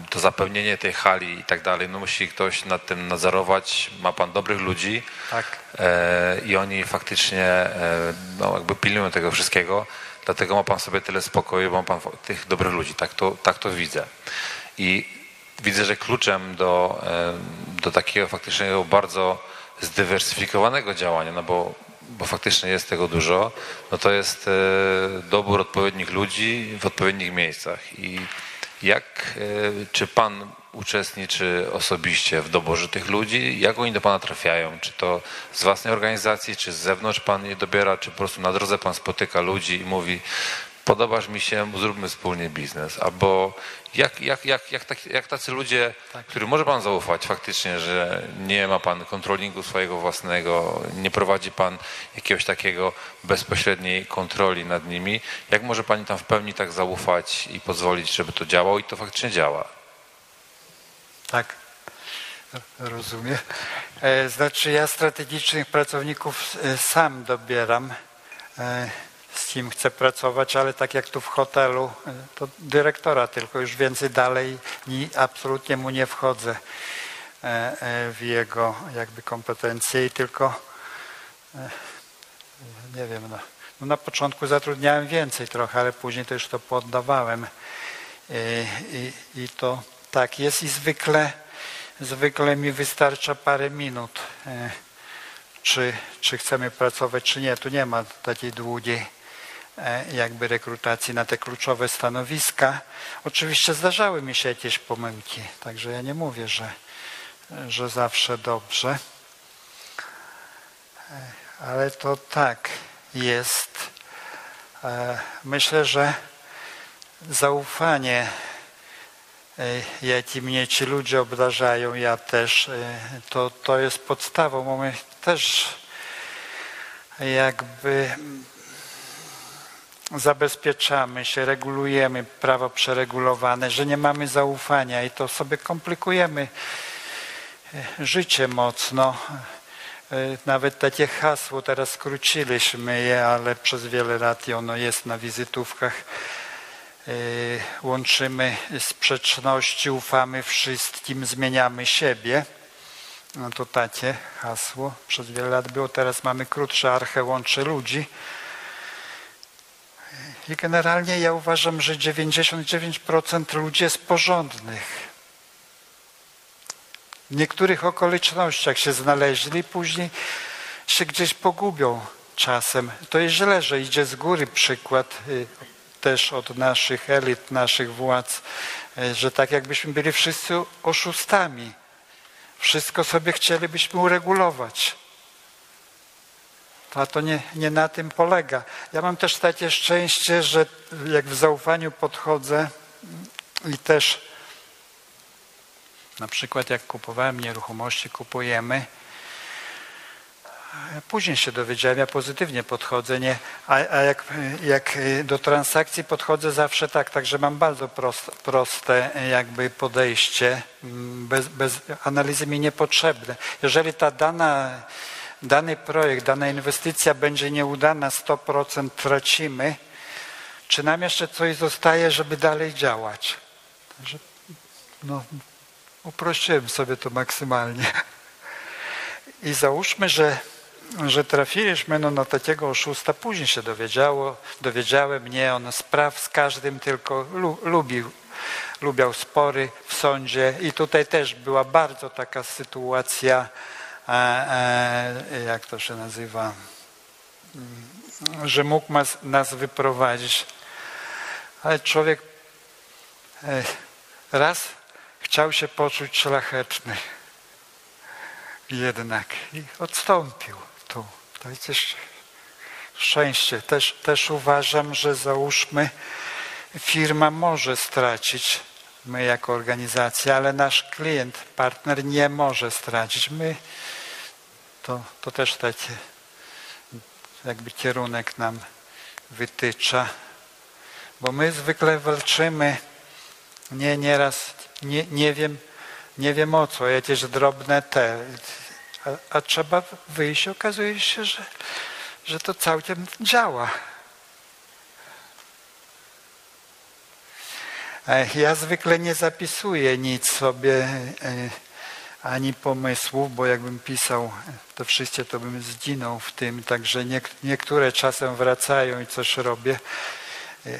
to zapewnienie tej hali i tak dalej, no musi ktoś nad tym nadzorować. Ma Pan dobrych ludzi Tak. e, i oni faktycznie e, no, jakby pilnują tego wszystkiego. Dlatego ma Pan sobie tyle spokoju, bo ma Pan tych dobrych ludzi. Tak to, tak to widzę. I widzę, że kluczem do, e, do takiego faktycznego bardzo zdywersyfikowanego działania, no bo, bo faktycznie jest tego dużo, no to jest e, dobór odpowiednich ludzi w odpowiednich miejscach. I jak, e, czy Pan uczestniczy osobiście w doborze tych ludzi? Jak oni do Pana trafiają? Czy to z własnej organizacji, czy z zewnątrz Pan je dobiera, czy po prostu na drodze Pan spotyka ludzi i mówi podobasz mi się, zróbmy wspólnie biznes. Albo jak, jak, jak, jak, tak, jak tacy ludzie, którym może Pan zaufać faktycznie, że nie ma Pan kontrolingu swojego własnego, nie prowadzi Pan jakiegoś takiego bezpośredniej kontroli nad nimi, jak może Pani tam w pełni tak zaufać i pozwolić, żeby to działało i to faktycznie działa? Tak, rozumiem. E, Znaczy ja strategicznych pracowników e, sam dobieram, e, z kim chcę pracować, ale tak jak tu w hotelu, to dyrektora tylko, już więcej dalej ni, absolutnie mu nie wchodzę e, e, w jego jakby kompetencje i tylko e, nie wiem, no, no na początku zatrudniałem więcej trochę, ale później to już to poddawałem i, i, i to tak jest i zwykle, zwykle mi wystarcza parę minut, czy, czy chcemy pracować, czy nie. Tu nie ma takiej długiej jakby rekrutacji na te kluczowe stanowiska. Oczywiście zdarzały mi się jakieś pomyłki, także ja nie mówię, że, że zawsze dobrze. E, Ale to tak jest. E, Myślę, że zaufanie e, jakim mnie ci ludzie obdarzają, ja też, e, to, to jest podstawą, bo my też jakby zabezpieczamy się, regulujemy prawo przeregulowane, że nie mamy zaufania i to sobie komplikujemy e, życie mocno. E, Nawet takie hasło, teraz skróciliśmy je, ale przez wiele lat i ono jest na wizytówkach E, łączymy sprzeczności, ufamy wszystkim, zmieniamy siebie. No to takie hasło przez wiele lat było, teraz mamy krótsze, arche łączy ludzi. I generalnie ja uważam, że 99% ludzi jest porządnych. W niektórych okolicznościach się znaleźli, później się gdzieś pogubią czasem. To jest źle, że idzie z góry przykład y, też od naszych elit, naszych władz, e, że tak jakbyśmy byli wszyscy oszustami. Wszystko sobie chcielibyśmy uregulować. A to nie, nie na tym polega. Ja mam też takie szczęście, że jak w zaufaniu podchodzę i też na przykład jak kupowałem nieruchomości, kupujemy, Później się dowiedziałem, ja pozytywnie podchodzę, nie, a, a jak, jak do transakcji podchodzę zawsze tak, także mam bardzo proste, proste jakby podejście, mm, bez, bez analizy mi niepotrzebne. Jeżeli ta dana dany projekt, dana inwestycja będzie nieudana, 100% tracimy, czy nam jeszcze coś zostaje, żeby dalej działać? No, uprościłem sobie to maksymalnie. I załóżmy, że, że trafiliśmy no, na takiego oszusta, później się dowiedziało, dowiedziałem, nie, on spraw z każdym tylko lu, lubił, lubiał spory w sądzie i tutaj też była bardzo taka sytuacja, jak to się nazywa, że mógł nas wyprowadzić. Ale człowiek e, raz chciał się poczuć szlachetny jednak i odstąpił tu. To jest szczęście. Też, też uważam, że załóżmy, firma może stracić, my jako organizacja, ale nasz klient, partner nie może stracić. My to, to też taki jakby kierunek nam wytycza, bo my zwykle walczymy nie nieraz, nie, nie wiem, nie wiem o co, jakieś drobne te, a, a trzeba wyjść, okazuje się, że, że to całkiem działa. Ja zwykle nie zapisuję nic sobie, e, ani pomysłów, bo jakbym pisał to wszystkie, to bym zginął w tym, także niek- niektóre czasem wracają i coś robię, e,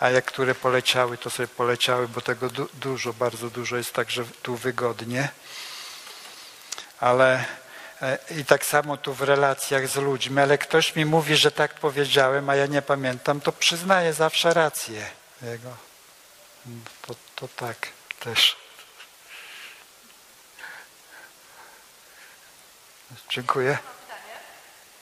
a jak które poleciały, to sobie poleciały, bo tego du- dużo, bardzo dużo jest, także tu wygodnie. Ale e, i tak samo tu w relacjach z ludźmi, ale ktoś mi mówi, że tak powiedziałem, a ja nie pamiętam, to przyznaję zawsze rację jego. To, to tak też. Dziękuję.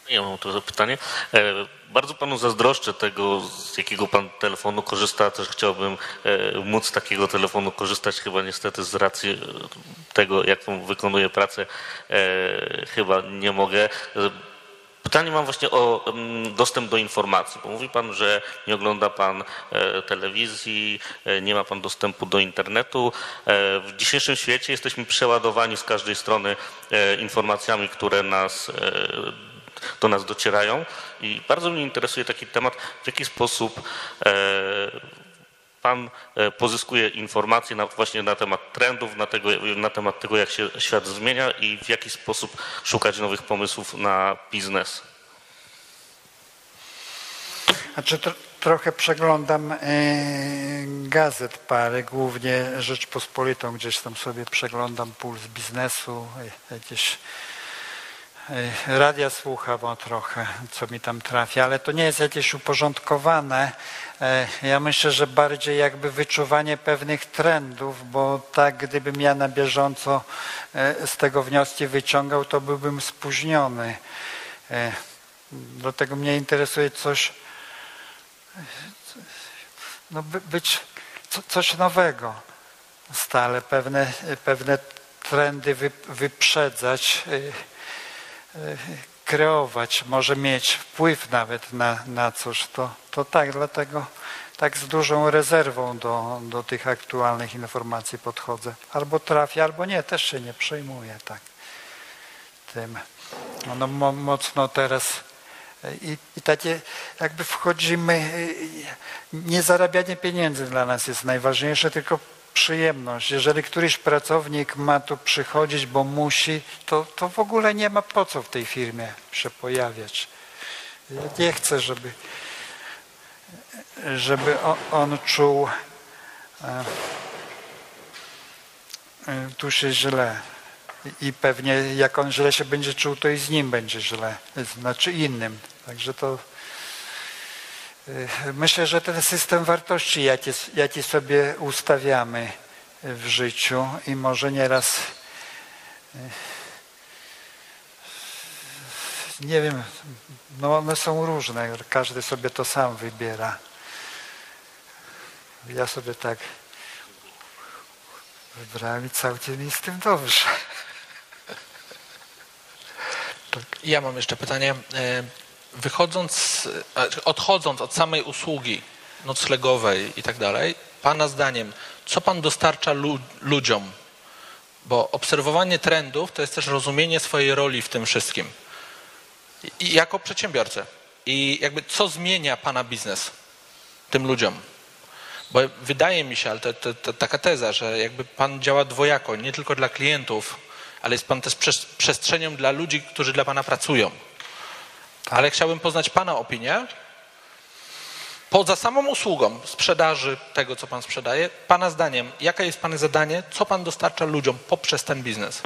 Ja mam tu pytanie. E, Bardzo panu zazdroszczę tego, z jakiego pan telefonu korzysta. Też chciałbym e, móc takiego telefonu korzystać, chyba niestety z racji e, tego, jaką wykonuję pracę, chyba nie mogę. Pytanie mam właśnie o mm, dostęp do informacji, bo mówi Pan, że nie ogląda Pan e, telewizji, e, nie ma Pan dostępu do internetu. E, W dzisiejszym świecie jesteśmy przeładowani z każdej strony informacjami, które nas, do nas docierają i bardzo mnie interesuje taki temat, w jaki sposób Pan e, pozyskuje informacje na, właśnie na temat trendów, na, tego, na temat tego, jak się świat zmienia i w jaki sposób szukać nowych pomysłów na biznes. Znaczy tro, trochę przeglądam e, gazet parę, głównie Rzeczpospolitą, gdzieś tam sobie przeglądam puls biznesu, jakieś e, radia słucham o trochę, co mi tam trafia, ale to nie jest jakieś uporządkowane. E, ja myślę, że bardziej jakby wyczuwanie pewnych trendów, bo tak gdybym ja na bieżąco e, z tego wnioski wyciągał, to byłbym spóźniony. E, dlatego mnie interesuje coś, no by, być co, coś nowego stale, pewne, pewne trendy wy, wyprzedzać, kreować, może mieć wpływ nawet na, na coś, to, to tak, dlatego tak z dużą rezerwą do, do tych aktualnych informacji podchodzę. Albo trafię, albo nie, też się nie przejmuję tak tym. No, mo, mocno teraz i, I takie jakby wchodzimy, nie zarabianie pieniędzy dla nas jest najważniejsze, tylko przyjemność. Jeżeli któryś pracownik ma tu przychodzić, bo musi, to, to w ogóle nie ma po co w tej firmie się pojawiać. Ja nie chcę, żeby, żeby on, czuł e, e, tu się źle. I pewnie jak on źle się będzie czuł, to i z nim będzie źle, znaczy innym. Także to myślę, że ten system wartości, jaki, jaki sobie ustawiamy w życiu i może nieraz y, nie wiem, no one są różne, każdy sobie to sam wybiera. Ja sobie tak wybrałem i całkiem jest z tym dobrze. Ja mam jeszcze pytanie. Wychodząc, odchodząc od samej usługi noclegowej i tak dalej, Pana zdaniem, co Pan dostarcza lu ludziom? Bo obserwowanie trendów to jest też rozumienie swojej roli w tym wszystkim. I jako przedsiębiorcę. I jakby co zmienia Pana biznes tym ludziom? Bo wydaje mi się, ale to, to, to taka teza, że jakby Pan działa dwojako, nie tylko dla klientów, ale jest Pan też przes- przestrzenią dla ludzi, którzy dla Pana pracują. Ale chciałbym poznać Pana opinię. Poza samą usługą sprzedaży tego, co Pan sprzedaje, Pana zdaniem, jakie jest Pana zadanie, co Pan dostarcza ludziom poprzez ten biznes?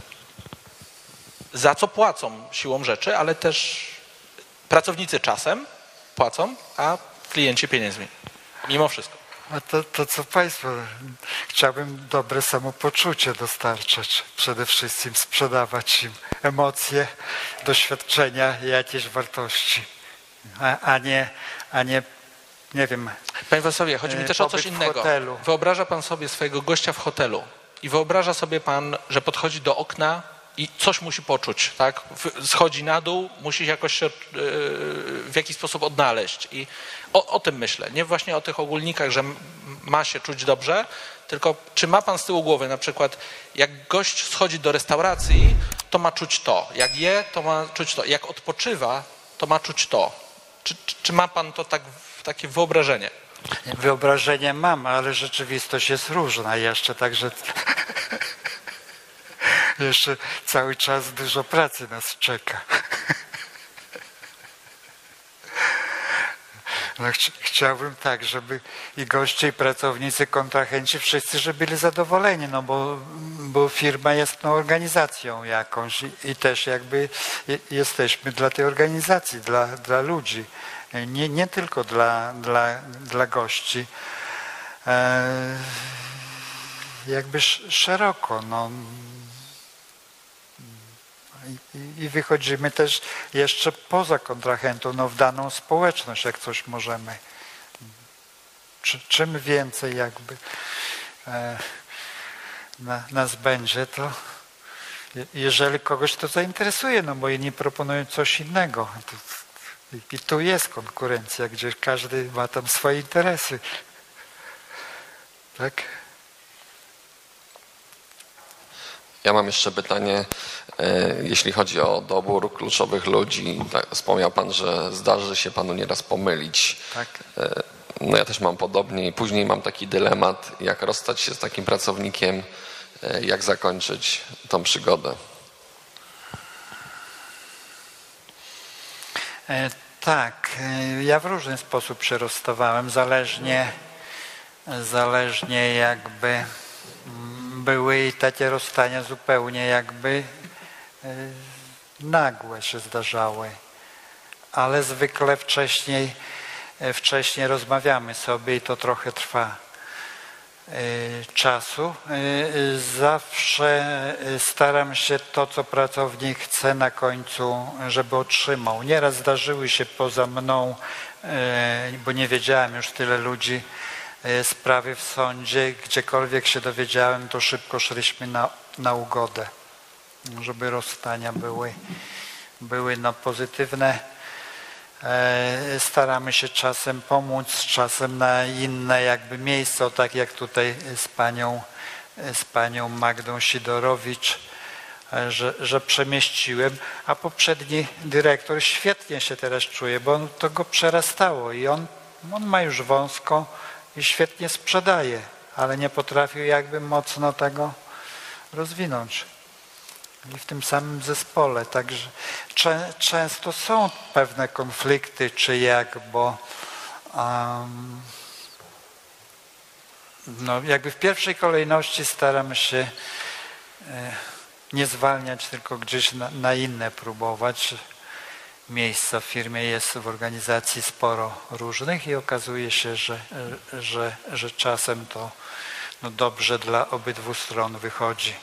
Za co płacą siłą rzeczy, ale też pracownicy czasem płacą, a klienci pieniędzmi. Mimo wszystko. A to, to co Państwo, chciałbym dobre samopoczucie dostarczać. Przede wszystkim sprzedawać im emocje, doświadczenia i jakieś wartości. A, a nie, a nie, nie wiem, Panie Wacławie, chodzi mi E, też o coś innego. Wyobraża pan sobie swojego gościa w hotelu i wyobraża sobie pan, że podchodzi do okna i coś musi poczuć, tak? Schodzi na dół, musi się jakoś się, yy, w jakiś sposób odnaleźć. I o, o tym myślę. Nie właśnie o tych ogólnikach, że ma się czuć dobrze, tylko czy ma pan z tyłu głowy na przykład, jak gość schodzi do restauracji, to ma czuć to. Jak je, to ma czuć to. Jak odpoczywa, to ma czuć to. Czy, czy, czy ma pan to tak, takie wyobrażenie? Wyobrażenie mam, ale rzeczywistość jest różna jeszcze, także jeszcze cały czas dużo pracy nas czeka. No, chci- chciałbym tak, żeby i goście, i pracownicy, kontrahenci, wszyscy, żeby byli zadowoleni, no bo, bo firma jest no, organizacją jakąś i, i też jakby je- jesteśmy dla tej organizacji, dla, dla ludzi, nie, nie tylko dla, dla, dla gości. E, jakby sz- szeroko, no. I- wychodzimy też jeszcze poza kontrahentą, no w daną społeczność, jak coś możemy. Czy, czym więcej jakby e, na, nas będzie, to je- jeżeli kogoś to zainteresuje, no bo inni proponują coś innego. I tu jest konkurencja, gdzie każdy ma tam swoje interesy. Tak? Ja mam jeszcze pytanie, e, jeśli chodzi o dobór kluczowych ludzi. Tak, Wspomniał Pan, że zdarzy się Panu nieraz pomylić. Tak. E, No ja też mam podobnie i później mam taki dylemat, jak rozstać się z takim pracownikiem, e, jak zakończyć tą przygodę. Tak, ja w różny sposób się rozstawałem, zależnie, zależnie jakby były i takie rozstania zupełnie jakby e, nagłe się zdarzały, ale zwykle wcześniej, e, wcześniej rozmawiamy sobie i to trochę trwa e, czasu. Zawsze staram się to, co pracownik chce na końcu, żeby otrzymał. Nieraz zdarzyły się poza mną, bo nie wiedziałem już tyle ludzi, e, sprawy w sądzie. Gdziekolwiek się dowiedziałem, to szybko szliśmy na, na ugodę, żeby rozstania były, były no, pozytywne. E, Staramy się czasem pomóc, czasem na inne jakby miejsce, tak jak tutaj z panią, z panią Magdą Sidorowicz, e, że, że przemieściłem, a poprzedni dyrektor świetnie się teraz czuje, bo on, to go przerastało i on, on ma już wąsko i świetnie sprzedaje, ale nie potrafił jakby mocno tego rozwinąć i w tym samym zespole. Także czę, często są pewne konflikty, czy jak, bo um, no, jakby w pierwszej kolejności staramy się e, nie zwalniać, tylko gdzieś na, na inne próbować. Miejsca w firmie jest w organizacji sporo różnych i okazuje się, że, że, że czasem to no, dobrze dla obydwu stron wychodzi.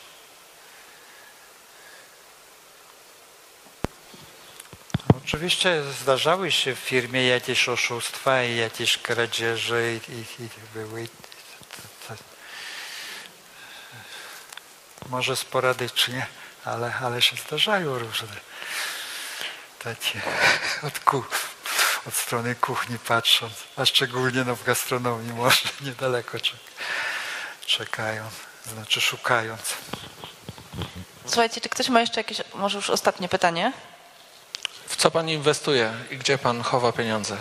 Oczywiście zdarzały się w firmie jakieś oszustwa i jakieś kradzieże i, i, i były może sporadycznie, ale, ale się zdarzają różne takie od, ku, od strony kuchni patrząc, a szczególnie no w gastronomii może niedaleko czek, czekają, znaczy szukając. Słuchajcie, czy ktoś ma jeszcze jakieś, może już ostatnie pytanie? W co pan inwestuje i gdzie pan chowa pieniądze?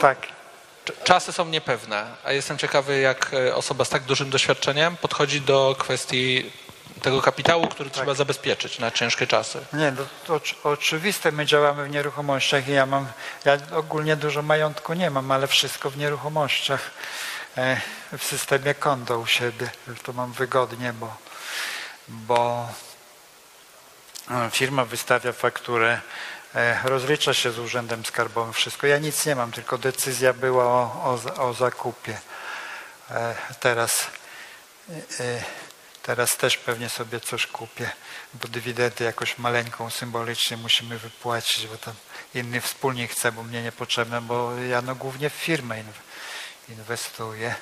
Tak. Cz- Czasy są niepewne, a jestem ciekawy, jak e, osoba z tak dużym doświadczeniem podchodzi do kwestii tego kapitału, który trzeba zabezpieczyć na ciężkie czasy. Nie, no, to oczy- oczywiste, my działamy w nieruchomościach i ja mam, ja ogólnie dużo majątku nie mam, ale wszystko w nieruchomościach, e, w systemie kondo u siebie. To mam wygodnie, bo, bo e, firma wystawia fakturę, e, rozlicza się z urzędem skarbowym, wszystko. Ja nic nie mam, tylko decyzja była o, o, o zakupie. E, Teraz Teraz też pewnie sobie coś kupię, bo dywidendę jakoś maleńką, symbolicznie musimy wypłacić, bo tam inny wspólnik chce, bo mnie niepotrzebne, bo ja no głównie w firmę inw- inwestuję.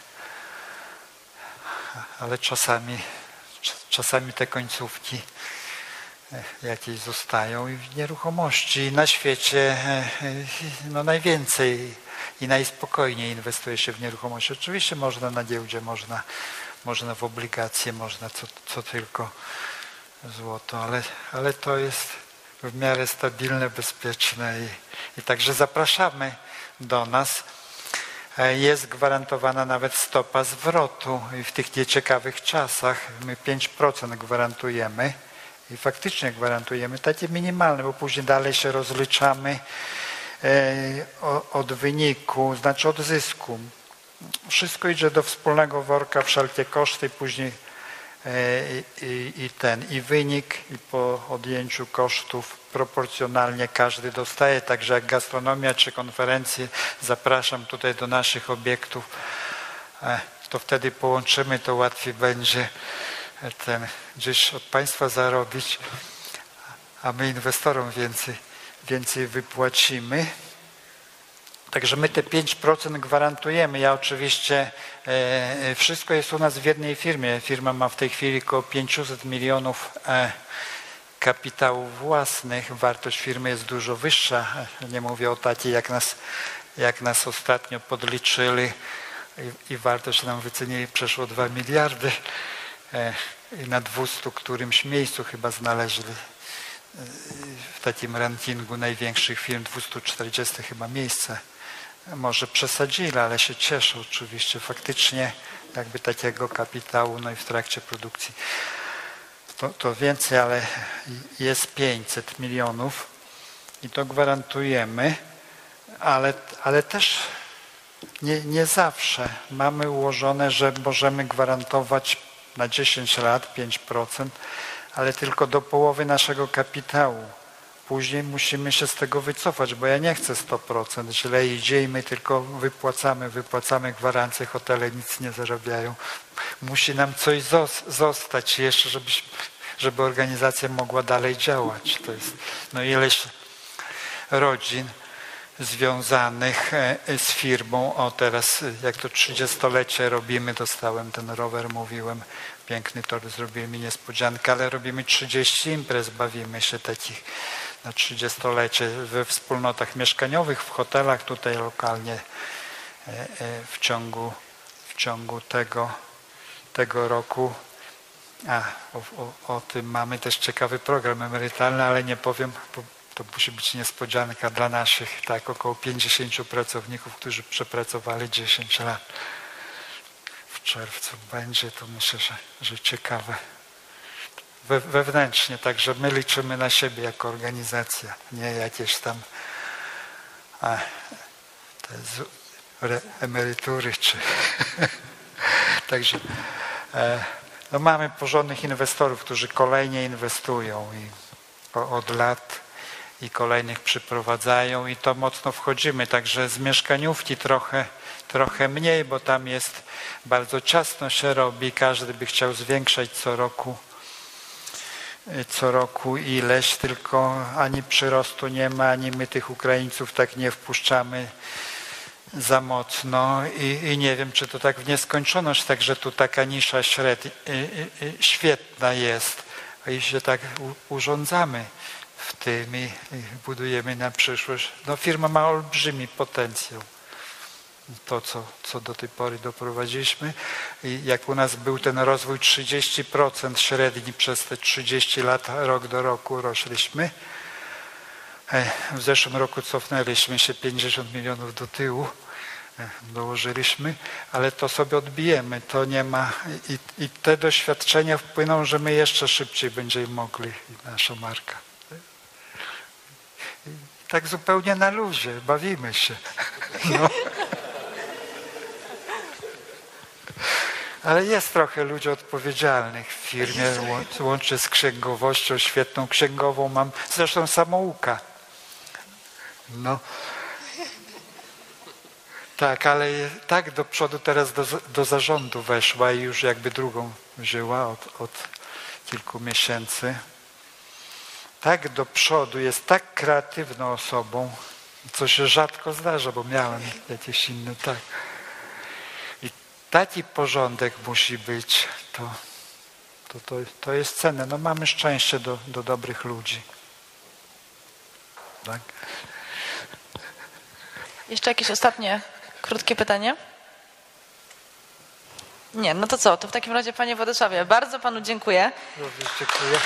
Ale czasami, cz- czasami te końcówki e, jakieś zostają i w nieruchomości na świecie e, e, no najwięcej i najspokojniej inwestuje się w nieruchomości. Oczywiście można na giełdzie, można, można w obligacje, można co, co tylko złoto, ale, ale to jest w miarę stabilne, bezpieczne i, i także zapraszamy do nas. E, Jest gwarantowana nawet stopa zwrotu i w tych nieciekawych czasach my 5% gwarantujemy i faktycznie gwarantujemy takie minimalne, bo później dalej się rozliczamy e, od wyniku, znaczy od zysku. Wszystko idzie do wspólnego worka, wszelkie koszty, później e, i, i, i ten, i wynik, i po odjęciu kosztów proporcjonalnie każdy dostaje, także jak gastronomia czy konferencje, zapraszam tutaj do naszych obiektów, e, to wtedy połączymy, to łatwiej będzie e, ten gdzieś od państwa zarobić, a my inwestorom więcej, więcej wypłacimy. Także my te 5% gwarantujemy. Ja oczywiście, e, wszystko jest u nas w jednej firmie. Firma ma w tej chwili około 500 milionów e, kapitałów własnych. Wartość firmy jest dużo wyższa. Nie mówię o takiej, jak nas, jak nas ostatnio podliczyli i, i wartość nam wycenili przeszło 2 miliardy. E, I na 200 którymś miejscu chyba znaleźli w takim rankingu największych firm, 240 chyba miejsce. Może przesadzili, ale się cieszę oczywiście. Faktycznie jakby takiego kapitału, no i w trakcie produkcji to, to więcej, ale jest 500 milionów i to gwarantujemy, ale, ale też nie, nie zawsze mamy ułożone, że możemy gwarantować na 10 lat 5%, ale tylko do połowy naszego kapitału. Później musimy się z tego wycofać, bo ja nie chcę 100%. Źle idzie i my tylko wypłacamy, wypłacamy gwarancje, hotele nic nie zarabiają. Musi nam coś zos- zostać jeszcze, żebyśmy, żeby organizacja mogła dalej działać. To jest no ileś rodzin związanych e, z firmą. O teraz e, jak to 30-lecie robimy, dostałem ten rower, mówiłem, piękny tor, zrobili mi niespodziankę, ale robimy 30 imprez, bawimy się takich na 30-lecie we wspólnotach mieszkaniowych, w hotelach tutaj lokalnie e, e, w ciągu, w ciągu tego, tego roku. A, o, o, o tym mamy też ciekawy program emerytalny, ale nie powiem, bo to musi być niespodzianka dla naszych, tak, około 50 pracowników, którzy przepracowali 10 lat. W czerwcu będzie, to myślę, że, że ciekawe. We, wewnętrznie, także my liczymy na siebie jako organizacja, nie jakieś tam a, te z, re, emerytury czy także e, no mamy porządnych inwestorów, którzy kolejnie inwestują i od lat i kolejnych przyprowadzają i to mocno wchodzimy. Także z mieszkaniówki trochę, trochę mniej, bo tam jest bardzo ciasno się robi. Każdy by chciał zwiększać co roku co roku ileś, tylko ani przyrostu nie ma, ani my tych Ukraińców tak nie wpuszczamy za mocno i, i nie wiem, czy to tak w nieskończoność, także tu taka nisza średnia, świetna jest i się tak urządzamy w tym i budujemy na przyszłość. No firma ma olbrzymi potencjał. To, co, co do tej pory doprowadziliśmy. I jak u nas był ten rozwój 30% średni przez te 30 lat, rok do roku rośliśmy. W zeszłym roku cofnęliśmy się 50 milionów do tyłu, e, dołożyliśmy, ale to sobie odbijemy. To nie ma i, i te doświadczenia wpłyną, że my jeszcze szybciej będziemy mogli nasza marka. I tak zupełnie na luzie, bawimy się. No. Ale jest trochę ludzi odpowiedzialnych w firmie, łą- łącznie z księgowością, świetną księgową mam, zresztą samouka. No. Tak, ale tak do przodu teraz do, do zarządu weszła i już jakby drugą wzięła od, od kilku miesięcy. Tak do przodu, jest tak kreatywną osobą, co się rzadko zdarza, bo miałem jakieś inne, tak. Taki porządek musi być, to, to, to, to jest cenne. No mamy szczęście do, do dobrych ludzi. Tak? Jeszcze jakieś ostatnie, krótkie pytanie? Nie, no to co? To w takim razie, panie Władysławie, bardzo panu dziękuję. Również dziękuję.